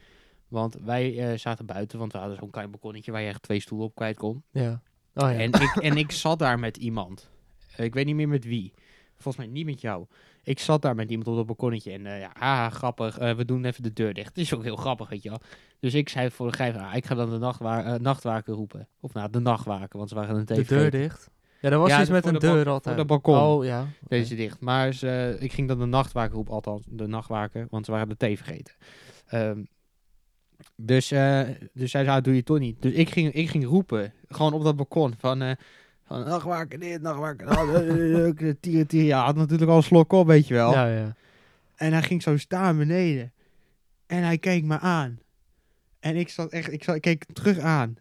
Want wij eh, zaten buiten, want we hadden zo'n klein balkonnetje waar je echt twee stoelen op kwijt kon. Ja. Oh ja. En, ik, en ik zat daar met iemand. Eh, ik weet niet meer met wie. Volgens mij niet met jou. Ik zat daar met iemand op dat balkonnetje en eh, ja, haha, grappig. eh, we doen even de deur dicht. Het is ook heel grappig, weet je wel. Dus ik zei voor de grijp, ah, ik ga dan de nachtwa eh, nachtwaker roepen. Of nou, de nachtwaker, want ze waren een de tv. deur dicht? Ja, er was Ja, iets met een de deur altijd. de balkon. Oh ja. Deze dicht. Maar ze, ik ging dan de nachtwaker roepen, althans de nachtwaker, want ze waren de thee vergeten. Ehm, dus, eh, dus zij zei, ah, doe je toch niet. Dus ik ging, ik ging roepen, gewoon op dat balkon, van, van nachtwaker dit, nachtwaker dat, eh, eh, eh, tieren, tieren. Ja, had natuurlijk al een slok op, weet je wel. Ja, ja. En hij ging zo staan beneden. En hij keek me aan. En ik zat echt, ik, zat, ik keek terug aan.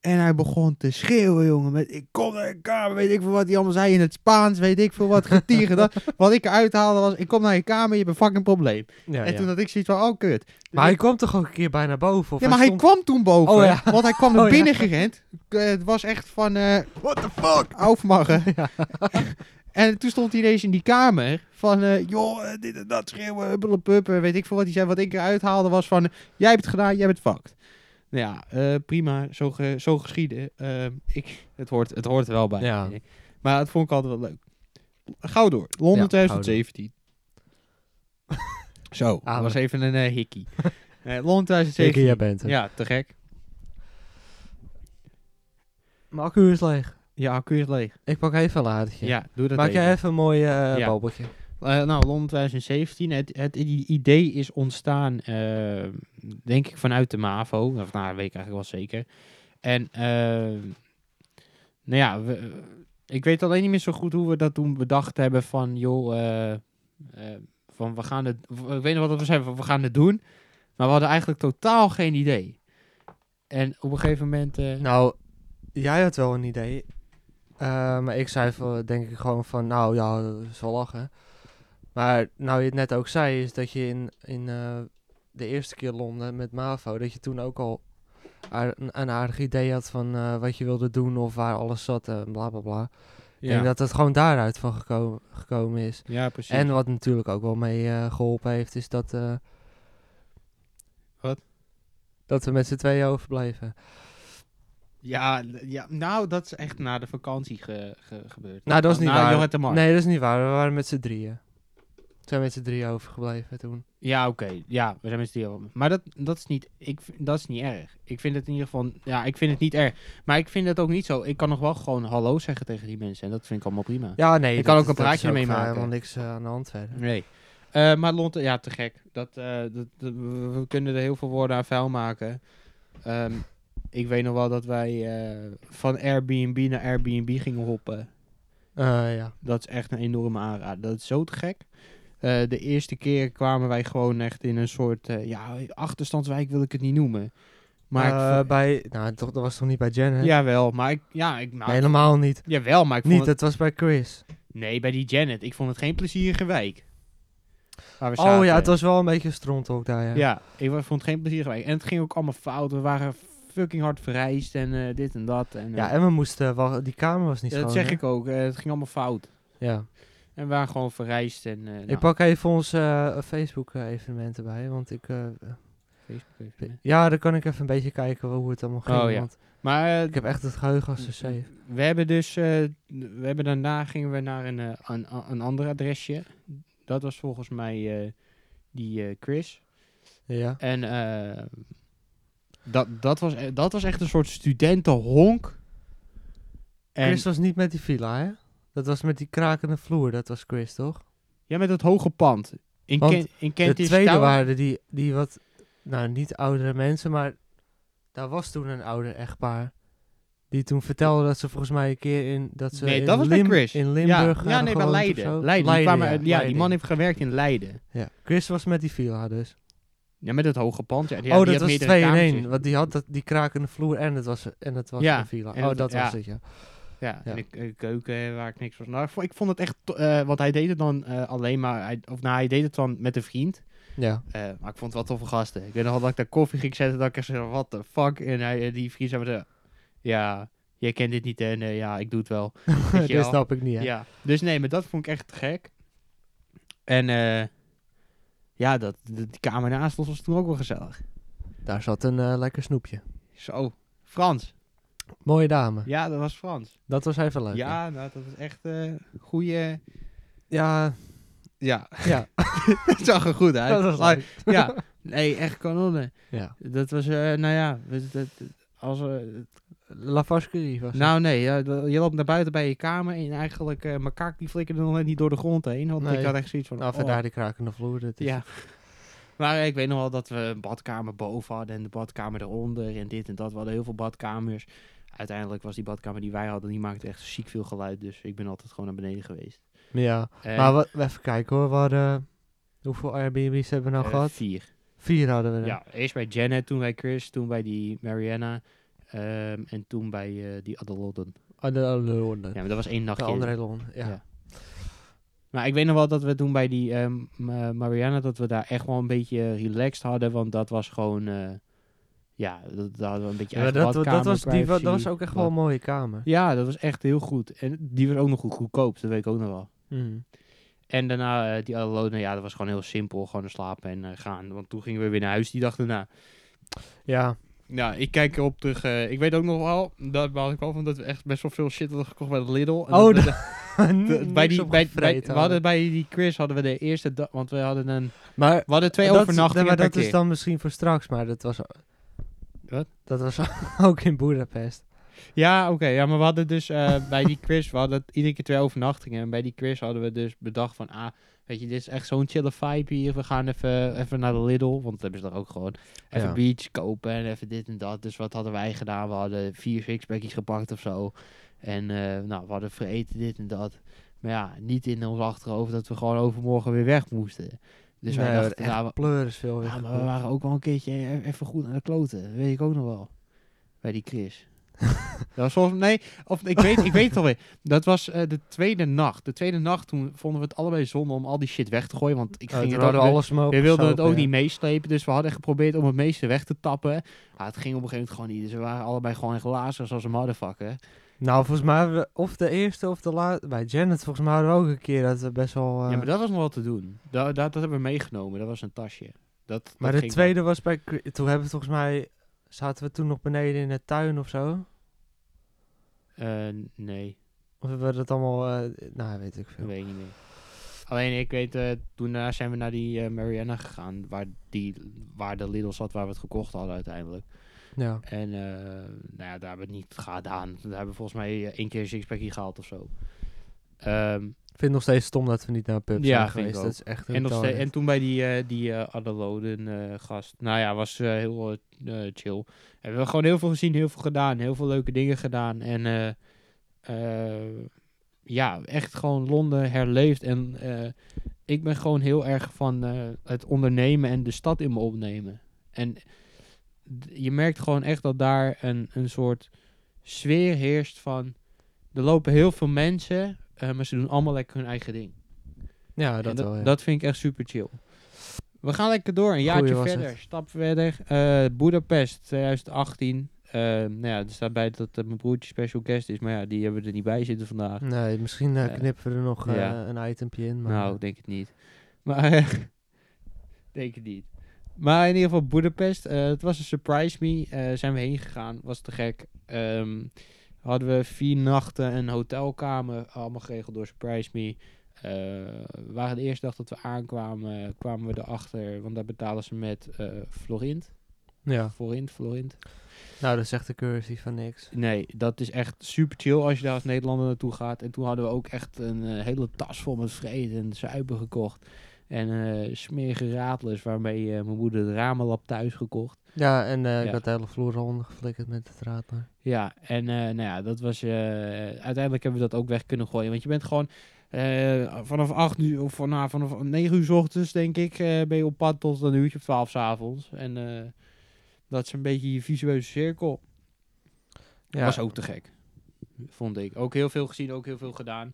En hij begon te schreeuwen, jongen. Met, ik kom naar je kamer, weet ik veel wat hij allemaal zei in het Spaans, weet ik veel wat, getieren. dat. Wat ik eruit haalde was, ik kom naar je kamer, je hebt een fucking probleem. ja, en ja. toen had ik zoiets van, oh kut. Dus Maar hij ik- kwam toch ook een keer bijna boven? Of ja, maar hij stond- kwam toen boven. Oh, ja. Want hij kwam naar Oh, ja. binnen gerend. Eh, het was echt van, eh what the fuck, aufmachen. En toen stond hij ineens in die kamer van, eh, joh, dit en dat schreeuwen, huppelepup, eh, weet ik veel wat hij zei. Wat ik eruit haalde was van, jij hebt het gedaan, jij bent fucked. Nou ja, eh, prima, zo, ge, zo geschieden. Eh, ik, het, hoort, het hoort er wel bij. Ja. Maar het vond ik altijd wel leuk. Gauw door, Londen Ja, gauw door. 2017. zo, dat Amen. was even een eh, hikkie. Londen Zeker 2017. jij bent. Ja, te gek. Mijn accu is leeg. Ja, accu is leeg. Ik pak even een ladertje. Ja, doe dat Maak jij even een mooi Ja. babbeltje. Eh, nou, Londen 2017. Het, het idee is ontstaan, eh, denk ik, vanuit de MAVO. Of nou, weet ik eigenlijk wel zeker. En, eh, nou ja, ik weet alleen niet meer zo goed hoe we dat toen bedacht hebben van, joh, van we gaan het, ik weet nog wat we zeiden, van we gaan het doen. Maar we hadden eigenlijk totaal geen idee. En op een gegeven moment... Nou, jij had wel een idee. Maar ik zei denk ik gewoon van, nou ja, wel lachen. Maar nou je het net ook zei, is dat je in, in eh, de eerste keer Londen met MAVO, dat je toen ook al een, een aardig idee had van eh, wat je wilde doen of waar alles zat en bla bla bla. ja, En dat het gewoon daaruit van geko- gekomen is. ja, precies. En wat natuurlijk ook wel mee eh, geholpen heeft, is dat... eh, Wat? Dat we met z'n tweeën overbleven. Ja, ja, nou, dat is echt na de vakantie ge- ge- gebeurd. Nou, dat is niet Na waar. Nee, dat is niet waar. We waren met z'n drieën. Zijn met z'n drieën overgebleven toen. Ja, oké. Ja, we zijn met z'n drieën. Maar dat, dat, is niet, ik, dat is niet erg. Ik vind het in ieder geval... Ja, ik vind het niet erg. Maar ik vind het ook niet zo... Ik kan nog wel gewoon hallo zeggen tegen die mensen. En dat vind ik allemaal prima. Ja, nee. Dat kan ook een praatje eh, maken. helemaal niks eh, aan de hand verder. Nee. Eh, maar Londen, ja, te gek. Dat, eh, dat, dat- we, kunnen er heel veel woorden aan vuil maken. Ehm, ik weet nog wel dat wij eh, van Airbnb naar Airbnb gingen hoppen. Eh, ja. Dat is echt een enorme aanrader. Dat is zo te gek. Eh, de eerste keer kwamen wij gewoon echt in een soort... eh, ja, achterstandswijk wil ik het niet noemen. Maar ik, bij... Nou, toch, dat was toch niet bij Janet? Jawel, maar ik... Ja, ik, Nee, helemaal niet. Jawel, maar ik vond Niet, het... het was bij Chris. Nee, bij die Janet. Ik vond het geen plezierige wijk. Waar we Oh ja, het was wel een beetje stront ook daar, ja. Ja, ik vond het geen plezierige wijk. En het ging ook allemaal fout. We waren fucking hard vereist en eh, dit en dat. En, eh, Ja, en we moesten... Wel, die kamer was niet ja, schoon, dat zeg hè? ik ook. eh, het ging allemaal fout. Ja. En we waren gewoon vereist en... eh, nou, Ik pak even ons eh, Facebook-evenement erbij, want ik... eh, Facebook ja, dan kan ik even een beetje kijken hoe het allemaal ging. Oh, ja. Want Maar eh, ik heb echt het geheugen als een we hebben dus... eh, we hebben daarna gingen we naar een, eh, een, een ander adresje. Dat was volgens mij eh, die eh, Chris. Ja. En eh, dat, dat, was, e- dat was echt een soort studentenhonk. En, Chris was niet met die villa, hè? Dat was met die krakende vloer, dat was Chris, toch? ja, met het hoge pand. In, Want Ken, in De Kentish tweede Tower- waren die, die wat, nou niet oudere mensen, maar daar was toen een ouder echtpaar. Die toen vertelde dat ze volgens mij een keer in, dat ze Nee, in, dat was bij Lim- Chris. in Limburg Ja, nee, bij Leiden. Leiden. die kwamen ja, die man heeft gewerkt in Leiden. Ja, Chris was met die villa dus. Ja, met het hoge pand. Ja, die, oh, die dat was meerdere twee in kamertjes. één. Want die had dat, die krakende vloer en het was, en het was Ja, een villa. Oh, dat ja. was het, ja. Ja, Ja. en de k- keuken waar ik niks van. Nou, ik vond, het echt, eh, want hij deed het dan eh, alleen maar, hij, of nou, hij deed het dan met een vriend. Ja. Eh, maar ik vond het wel toffe gasten. Ik weet nog wel dat ik daar koffie ging zetten, dat ik zei, what the fuck? En hij, die vriend zei, me ja, jij kent dit niet en ja, ik doe het wel. Dat wel. snap ik niet, hè. Ja, dus nee, maar dat vond ik echt te gek. En eh, ja, dat, die kamer naast ons was toen ook wel gezellig. Daar zat een lekker snoepje. Zo, Frans. Mooie dame. Ja, dat was Frans. Dat was even leuk. Ja, nou, dat was echt eh goede... Ja, Ja, ja. het zag er goed uit. dat was Maar- ja, nee, echt kanonnen. Ja. Dat was, eh, nou ja, dat, als we, La Vasquerie was nou nee, ja, je loopt naar buiten bij je kamer en eigenlijk, eh mijn kaak die flikkerde nog net niet door de grond heen. Want Nee. ik had echt zoiets van, Nou, oh, vandaar die krakende vloer. Dat is ja. Maar ik weet nog wel dat we een badkamer boven hadden en de badkamer eronder en dit en dat. We hadden heel veel badkamers. Uiteindelijk was die badkamer die wij hadden, die maakte echt ziek veel geluid. Dus ik ben altijd gewoon naar beneden geweest. Ja, En, maar wat, even kijken hoor. Hadden, hoeveel Airbnb's hebben we nou eh, gehad? Vier. Vier hadden we. Ja, eerst bij Janet, toen bij Chris, toen bij die Mariana. ehm, en toen bij eh, die Adelodden. De, de, de, Ja, maar dat was één de nachtje. andere Lon. Ja. Ja. Maar ik weet nog wel dat we toen bij die ehm, Ma- Mariana, dat we daar echt wel een beetje relaxed hadden. Want dat was gewoon, eh, ja, dat, daar hadden we een beetje Ja, dat, dat, was, die, dat was ook echt wel een mooie kamer. Ja, dat was echt heel goed. En die was ook nog goed goedkoop, dat weet ik ook nog wel. Mhm. En daarna eh, die Adelodden, ja, dat was gewoon heel simpel. Gewoon slapen en eh, gaan. Want toen gingen we weer naar huis die dag daarna. Ja, Ja, ik kijk erop terug. eh, ik weet ook nog wel, dat had ik wel van dat we echt best wel veel shit hadden gekocht bij de Lidl. En Oh, dat we bij die, bij, bij, we hadden bij die Chris hadden we de eerste dag, want we hadden een, Maar we hadden twee dat, overnachtingen maar dat is dan misschien voor straks, maar dat was... Wat? Dat was ook in Budapest. Ja, oké, ja, maar we hadden dus eh, bij die Chris, we hadden iedere keer twee overnachtingen. En bij die Chris hadden we dus bedacht van, ah, Weet je, dit is echt zo'n chille vibe hier. We gaan even, even naar de Lidl, want dat hebben ze er ook gewoon. Even Ja. beach kopen en even dit en dat. Dus wat hadden wij gedaan? We hadden vier sixpackjes gepakt of zo. En eh, nou, we hadden vreten dit en dat. Maar ja, niet in ons achterhoofd dat we gewoon overmorgen weer weg moesten. Dus wij dachten, echt nou, pleuris veel weer ja, maar we waren ook wel een keertje e- even goed aan de kloten. Dat weet ik ook nog wel. Bij die Chris. dat was volgens nee, of ik weet, ik weet het alweer. Dat was eh, de tweede nacht. De tweede nacht toen vonden we het allebei zonde om al die shit weg te gooien. Want ik Oh, ging toen het ook, alles mogen we wilden het ook ja. niet meeslepen. Dus we hadden geprobeerd om het meeste weg te tappen. Ja, het ging op een gegeven moment gewoon niet. Dus we waren allebei gewoon echt lazig zoals een motherfucker. Nou, volgens mij hebben we of de eerste of de laatste... Bij Janet volgens mij hadden we ook een keer dat we best wel... eh, Ja, maar dat was nog wel te doen. Dat, dat, dat hebben we meegenomen. Dat was een tasje. Dat, maar dat de tweede was bij... Toen hebben we volgens mij... Zaten we toen nog beneden in de tuin of zo? Eh, nee. Of hebben we dat allemaal... eh, nou, weet ik veel. weet ik niet meer. Alleen ik weet, eh, toen zijn we naar die eh, Mariana gegaan, waar, die, waar de Lidl zat, waar we het gekocht hadden uiteindelijk. Ja. En eh, nou ja, daar hebben we het niet gedaan. Daar hebben we volgens mij eh, één keer een sixpackje gehaald of zo. Ehm, Ik vind het nog steeds stom dat we niet naar pub Ja, zijn geweest. Dat is echt en, nog irritant. steeds, en toen bij die, eh die Adeloden eh, gast. Nou ja, was heel chill. Hebben we gewoon heel veel gezien, heel veel gedaan. Heel veel leuke dingen gedaan. En ja, echt gewoon Londen herleefd. En ik ben gewoon heel erg van het ondernemen en de stad in me opnemen. En je merkt gewoon echt dat daar een, een soort sfeer heerst van... Er lopen heel veel mensen, eh, maar ze doen allemaal lekker hun eigen ding. Ja, dat wel, ja. dat vind ik echt super chill. We gaan lekker door, een jaartje verder, stap verder. Eh Budapest 2018. Eh, nou ja, er staat bij dat mijn broertje special guest is, maar ja, die hebben er niet bij zitten vandaag. Nee, misschien knippen we er nog ja. een itempje in. Maar, Nou, ik denk het niet. Maar, denk het niet. Maar in ieder geval Budapest. eh, het was een surprise me. eh, zijn we heen gegaan. Was te gek. Ehm, hadden we vier nachten een hotelkamer. Allemaal geregeld door surprise me. We waren de eerste dag dat we aankwamen, kwamen we erachter. Want daar betalen ze met Florint. ja. Florint, Florint. nou, dat echt de currency van niks. Nee, dat is echt super chill als je daar als Nederlander naartoe gaat. En toen hadden we ook echt een hele tas vol met vreten en zuipen gekocht. En eh smerige radlers waarmee eh, mijn moeder de ramenlap thuis gekocht. Ja, en Ja. ik had de hele vloer al ondergeflikkerd met het radler. Ja, en nou ja, dat was... uiteindelijk hebben we dat ook weg kunnen gooien. Want je bent gewoon vanaf 8 uur of nou, vanaf 9 uur 's ochtends, denk ik, ben je op pad tot een uurtje of 12 's avonds. En dat is een beetje je visueuze cirkel. Ja, Was ook te gek. Vond ik. Ook heel veel gezien, ook heel veel gedaan.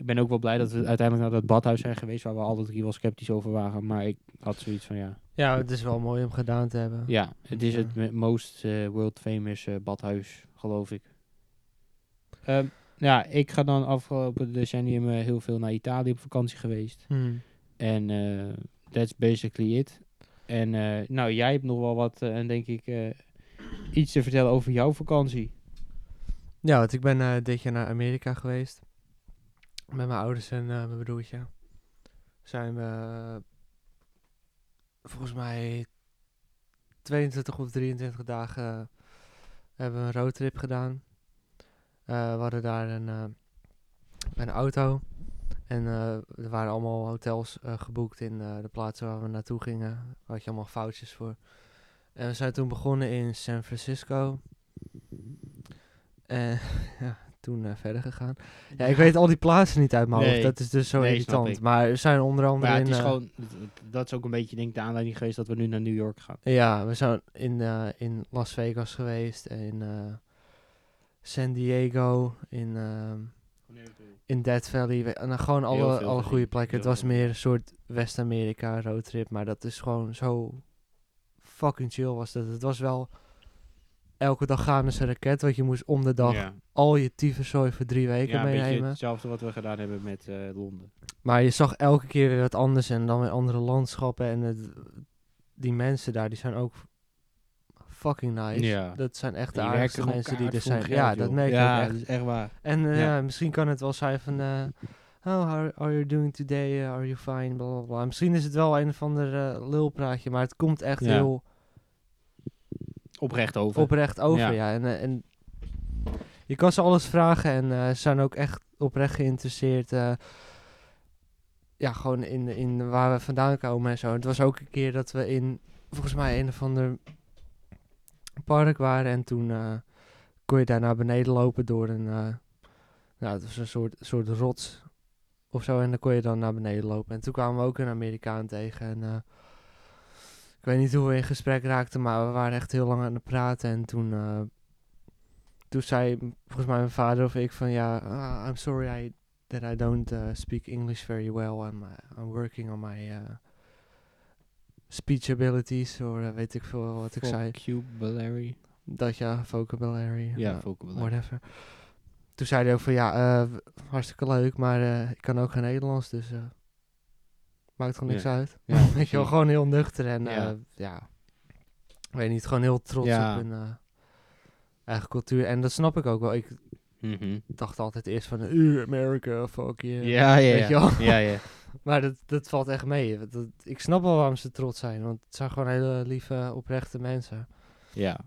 Ik ben ook wel blij dat we uiteindelijk naar dat badhuis zijn geweest, waar we alle drie wel sceptisch over waren. Maar ik had zoiets van ja. ja, het is wel mooi om gedaan te hebben. Ja, het is Ja. het most eh, world famous eh, badhuis, geloof ik. Ehm, ja, ik ga dan afgelopen decennium eh, heel veel naar Italië op vakantie geweest. Hmm. En that's basically it. En nou, jij hebt nog wel wat, en denk ik, iets te vertellen over jouw vakantie. Ja, want ik ben dit jaar naar Amerika geweest. Met mijn ouders en eh, mijn broertje. Zijn we volgens mij 22 of 23 dagen eh, hebben we een roadtrip gedaan. Eh, we hadden daar een, een auto. En er waren allemaal hotels geboekt in de plaatsen waar we naartoe gingen. Daar had je allemaal foutjes voor. En we zijn toen begonnen in San Francisco. En ja, toen eh, verder gegaan. Ja, ik weet al die plaatsen niet uit mijn hoofd. Dat is dus zo Nee, irritant. Maar er zijn onder andere Maar ja, het in... is eh, gewoon, dat is ook een beetje denk ik de aanleiding geweest dat we nu naar New York gaan. Ja, we zijn in, eh, in Las Vegas geweest. In San Diego. In, in Death Valley. we- En dan gewoon alle, alle goede plekken. Het was meer een soort West-Amerika roadtrip. Maar dat is gewoon zo fucking chill was dat. Het was wel... Elke dag gaan een raket, want je moest om de dag ja, al je tyfuszooi voor drie weken ja een beetje meenemen. hetzelfde wat we gedaan hebben met eh, Londen. Maar je zag elke keer weer wat anders en dan weer andere landschappen. En het, die mensen daar, die zijn ook fucking nice. Ja. Dat zijn echt de aardigste mensen die er zijn. ja, dat merk ja, ook dat echt. is echt waar. En eh, Ja. misschien kan het wel zijn van... eh, oh, how are you doing today? Uh, are you fine? Bla, bla, bla. Misschien is het wel een of ander eh, lulpraatje, maar het komt echt heel Oprecht over. oprecht over. Ja. Ja. En, eh, en je kan ze alles vragen en eh, ze zijn ook echt oprecht geïnteresseerd. eh. ja, gewoon in, in waar we vandaan komen en zo. Het was ook een keer dat we in, volgens mij, een of ander park waren. En toen kon je daar naar beneden lopen door een, nou, het was een soort, soort rots of zo. En dan kon je dan naar beneden lopen. En toen kwamen we ook een Amerikaan tegen. En ik weet niet hoe we in gesprek raakten, maar we waren echt heel lang aan het praten. En toen, eh, toen zei volgens mij mijn vader of ik van ja, ah, I'm sorry I, that I don't uh, speak English very well. I'm, uh, I'm working on my uh, speech abilities, of uh, weet ik veel wat ik zei. Vocabulary. Dat ja, vocabulary. Ja, uh, vocabulary. whatever. Toen zei hij ook van ja, uh, hartstikke leuk, maar uh, ik kan ook geen Nederlands, dus uh, maakt gewoon niks uit. Ja, Weet je wel, gewoon heel nuchter en ja, Ja. weet niet, gewoon heel trots op hun eh, eigen cultuur. En dat snap ik ook wel. Ik Mhm. dacht altijd eerst van, uh, America, fuck yeah. Ja, ja, Weet je wel? ja. ja. Maar dat, dat valt echt mee. Dat- ik snap wel waarom ze trots zijn, want het zijn gewoon hele lieve, oprechte mensen. Ja,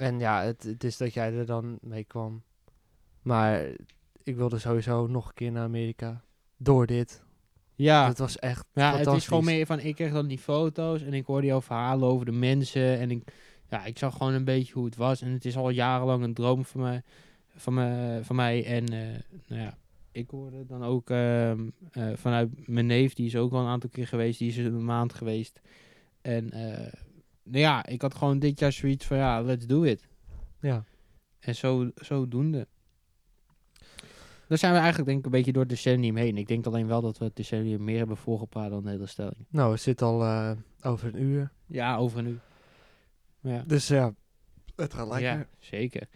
En ja, het, het is dat jij er dan mee kwam. Maar ik wilde sowieso nog een keer naar Amerika. Door dit. Ja. Het was echt Ja, het is gewoon meer van, ik kreeg dan die foto's en ik hoorde jouw verhalen over de mensen en ik, ja, ik zag gewoon een beetje hoe het was en het is al jarenlang een droom van mij, van mij, van mij en eh, nou ja, ik hoorde dan ook ehm, eh, vanuit mijn neef, die is ook al een aantal keer geweest, die is een maand geweest en eh, nou ja, ik had gewoon dit jaar zoiets van, ja, let's do it. Ja. En zo, zodoende. Dan zijn we eigenlijk denk ik een beetje door het decennium heen. Ik denk alleen wel dat we het decennium meer hebben voorgepraat dan de hele stelling. Nou, we zitten al eh, over een uur. Ja, over een uur. Ja, Dus ja, het gaat lekker. ja zeker.